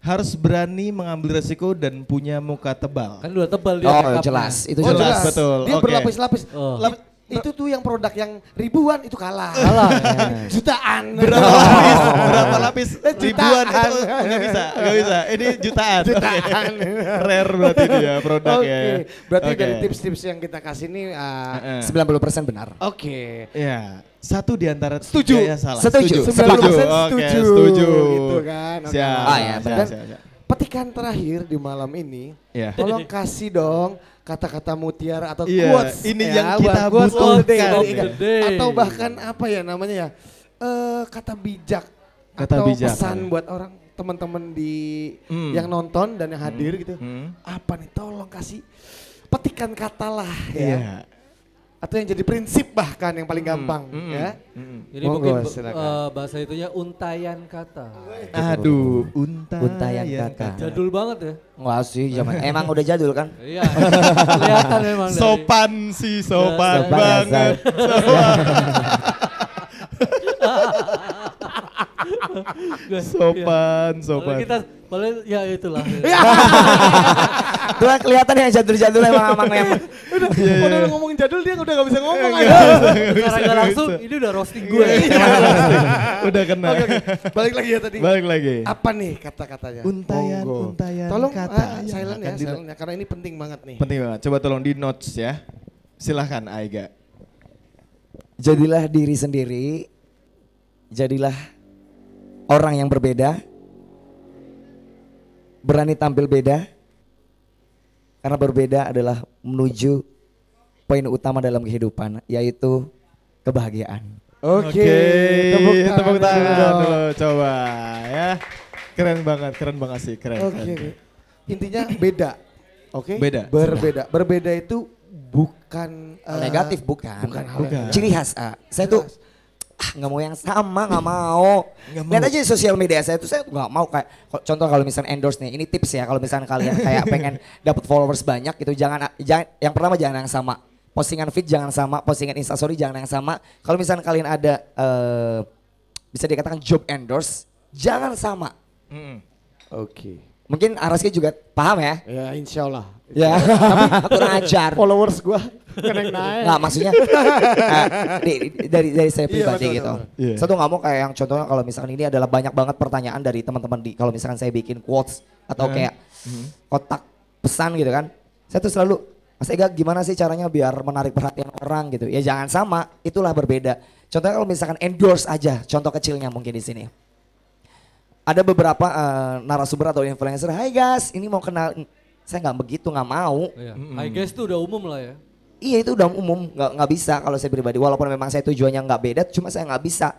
harus berani mengambil resiko dan punya muka tebal Kan udah tebal dia Oh jelas, itu Oh, Jelas, jelas. betul. Dia Oke. berlapis-lapis. Oh. Lap- itu tuh yang produk yang ribuan itu kalah. Kalah. Jutaan. berapa lapis berapa lapis Eh, ribuan itu jutaan. nggak bisa nggak bisa ini jutaan jutaan rare berarti dia produknya Oke. Berarti Oke. dari tips-tips yang kita kasih ini uh, Heeh. 90% benar. oke. Ya, satu di antara Setuju. tiga ya salah. Setuju. Setuju. 90% Oke, setuju. setuju. Gitu kan. Oke. Siap. Ah, ya, siap, Dan siap, siap. petikan terakhir di malam ini, Ya. tolong kasih dong kata-kata mutiara atau Iya, quotes. ini ya, yang kita butuhkan. dari. Atau bahkan apa ya namanya ya, eh, kata bijak. Kata atau bijak. pesan buat orang teman-teman di Hmm. yang nonton dan yang hadir gitu. Hmm. Apa nih tolong kasih petikan kata lah ya. Iya. Atau yang jadi prinsip bahkan yang paling gampang Hmm. ya. Mm-mm. Jadi Monggo, mungkin silakan. eh, bahasa itunya untayan kata. Aduh, untayan, Untayan kata. Jadul banget ya. Enggak sih, zaman emang udah jadul kan? Iya. Kelihatan memang dari- Sopan sih, sopan Sopan banget. sopan, Kalau sopan. kita paling ya itulah. Tuh kan kelihatan yang jadul-jadul emang emang emang. Iya, Udah iya. lu ngomongin jadul dia udah gak bisa ngomong aja. nggak langsung bisa. ini udah roasting gue. Udah kena. Oke, oke. Balik lagi ya tadi. Balik lagi. Apa nih kata-katanya? Untayan, Monggo. untayan Tolong kata ah, yang silent ya, silent ya, karena ini penting banget nih. Penting banget. Coba tolong di notes ya. Silahkan Aiga. Jadilah diri sendiri. Jadilah orang yang berbeda. Berani tampil beda. Karena berbeda adalah menuju poin utama dalam kehidupan yaitu kebahagiaan. Oke, tepuk tangan, tepuk tangan dulu coba ya. Keren banget, keren banget sih, keren. Oke, keren. oke. intinya beda. Oke, Beda. Berbeda. Berbeda itu bukan eh, Negatif bukan. bukan Bukan. Ciri khas. ah. Saya tuh nggak mau yang sama, nggak mau. Nggak mau. Lihat aja di sosial media saya tuh saya nggak mau kayak contoh kalau misalnya endorse nih, ini tips ya kalau misalnya kalian kayak pengen dapat followers banyak itu jangan jangan yang pertama jangan yang sama. Postingan feed jangan sama, postingan instastory jangan yang sama. Kalau misalnya kalian ada eh, bisa dikatakan job endorse, jangan sama. Mm-mm. Oke. Mungkin Araski juga paham ya? Ya, insya Allah. Ya, tapi kurang ajar. Followers gua kena naik. Nggak maksudnya eh, di- dari dari saya Iya, pribadi betul, gitu. betul, Iya. Satu nggak mau kayak yang contohnya kalau misalkan ini adalah banyak banget pertanyaan dari teman-teman di kalau misalkan saya bikin quotes atau Eh. kayak kotak pesan gitu kan. Saya tuh selalu Mas Ega gimana sih caranya biar menarik perhatian orang gitu. Ya jangan sama, itulah berbeda. Contohnya kalau misalkan endorse aja, contoh kecilnya mungkin di sini. Ada beberapa eh, narasumber atau influencer, hai guys, ini mau kenal, saya nggak begitu, nggak mau. Iya. I guess itu udah umum lah ya. Iya itu udah umum, nggak nggak bisa kalau saya pribadi. Walaupun memang saya tujuannya nggak beda, cuma saya nggak bisa.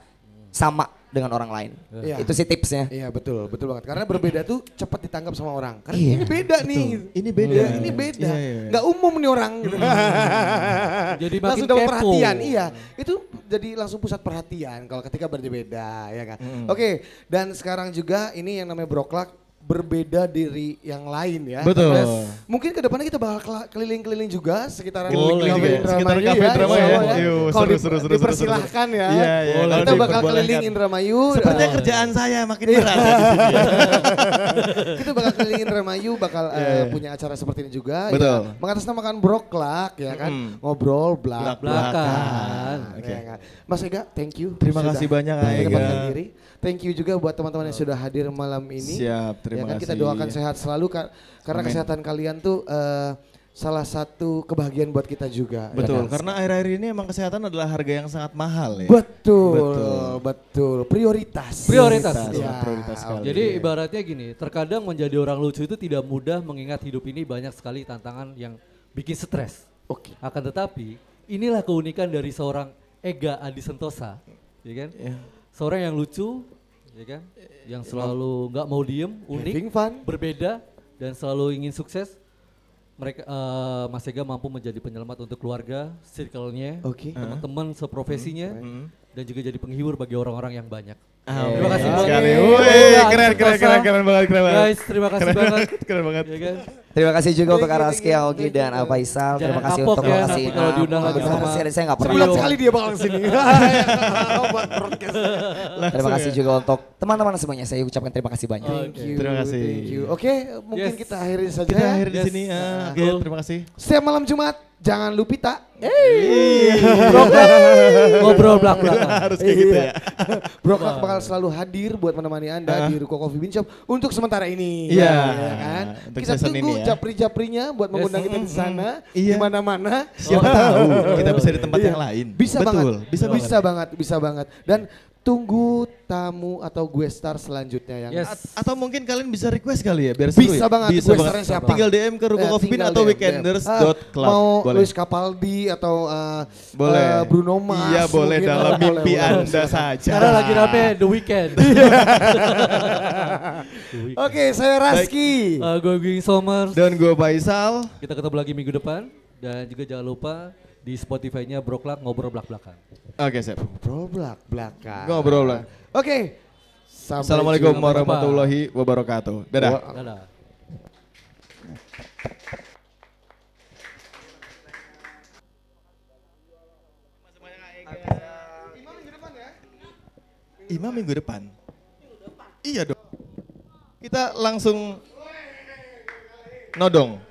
sama dengan orang lain. Iya. Itu sih tipsnya. Iya betul, betul banget. Karena berbeda tuh cepat ditangkap sama orang. Karena Iya, ini beda nih. Ini beda. Iya, ini beda. Iya, iya, iya. Nggak umum nih orang gitu. Jadi makin langsung dapat kepo. perhatian. Iya, itu jadi langsung pusat perhatian kalau ketika berbeda ya kan. Oke, dan sekarang juga ini yang namanya broklak berbeda dari yang lain ya. Betul. Dan mungkin ke depannya kita bakal keliling-keliling juga sekitaran juga. Indramayu Sekitar Cafe Indramayu insya ya. Allah Iya, Kalau seru, di- seru, seru, dipersilahkan ya. Iya, iya, Kita bakal diperbolehkan. keliling Indramayu. Sepertinya eh, kerjaan saya makin berat ya di sini ya. kita bakal kelilingin Remayu, bakal eh, punya acara seperti ini juga. Betul. Ya, mengatasnamakan broklak ya kan, Mm. ngobrol belak Belakang. Ya kan. Mas Ega, thank you. Terima sudah kasih banyak, Ega. Thank you juga buat teman-teman yang sudah hadir malam ini. Siap, terima ya kan, Kita kasih. doakan sehat selalu Kak, karena Amin. kesehatan kalian tuh eh, salah satu kebahagiaan buat kita juga. ya Betul, kan? karena akhir-akhir ini emang kesehatan adalah harga yang sangat mahal ya. Betul, Betul. betul, Prioritas. Prioritas. Ya, prioritas sekali. Jadi ibaratnya gini, terkadang menjadi orang lucu itu tidak mudah mengingat hidup ini banyak sekali tantangan yang bikin stres. Oke. Akan tetapi, inilah keunikan dari seorang Ega Adi Sentosa, ya kan? Ya. Seorang yang lucu, ya kan? Yang selalu nggak mau diem, unik, Having fun. berbeda, dan selalu ingin sukses. Mereka eh, Mas Ega mampu menjadi penyelamat untuk keluarga, circle-nya, Oke. teman-teman seprofesinya, dan juga jadi penghibur bagi orang-orang yang banyak. Amin. Terima kasih banget. sekali. Adi keren, keren, keren, keren banget, keren banget. Guys, terima kasih Keren banget. keren banget. Ya kan? Terima kasih juga untuk Araski, you. dan Alfaisal. Terima Jangan kasih untuk ya lokasi. nanti kalau diundang lagi Benar sama saya nggak pernah. Sebulan sekali dia bakal broadcast. Terima kasih juga untuk teman-teman semuanya. Saya ucapkan terima kasih banyak. Thank you. Terima kasih. Thank you. Oke, mungkin kita akhiri saja. Kita ya. akhir di sini. ah, Oke, Cool. terima kasih. Setiap malam Jumat jangan lupita. Ngobrol belak-belakan. Harus kayak gitu ya. Broklak bakal selalu hadir buat menemani Anda di Ruko Coffee Bean Shop untuk sementara ini. Iya. Ya kan? Untuk Kita tunggu ya. japri-japrinya buat mengundang kita di sana, Iya. di mana-mana. Siapa tahu kita bisa di tempat Iya. yang lain. Bisa Betul, banget. bisa banget. bisa banget, bisa banget. Dan tunggu tamu atau gue star selanjutnya yang Yes. A- atau mungkin kalian bisa request kali ya biar seru Bisa ya? banget, Bisa banget. starnya siapa? Tinggal DM ke Ruko Eh, Coffee atau DM, weekenders.club. Ah, mau Boleh. Luis Capaldi atau uh, Boleh. uh, Bruno Mars. Iya boleh mungkin. dalam Boleh, mimpi boleh, Anda saja. Sekarang lagi rame The Weeknd. Oke, saya Raski. Uh, gue Ging Somers. Dan gue Faisal. Kita ketemu lagi minggu depan. Dan juga jangan lupa di Spotify-nya Broklak ngobrol belak-belakan. Oke, Sep. Ngobrol belak belakang. Ngobrol lah. Oke. Sampai Assalamualaikum warahmatullahi wabarakatuh. Dadah. Dadah. Imam minggu depan. Iya dong. Kita langsung nodong.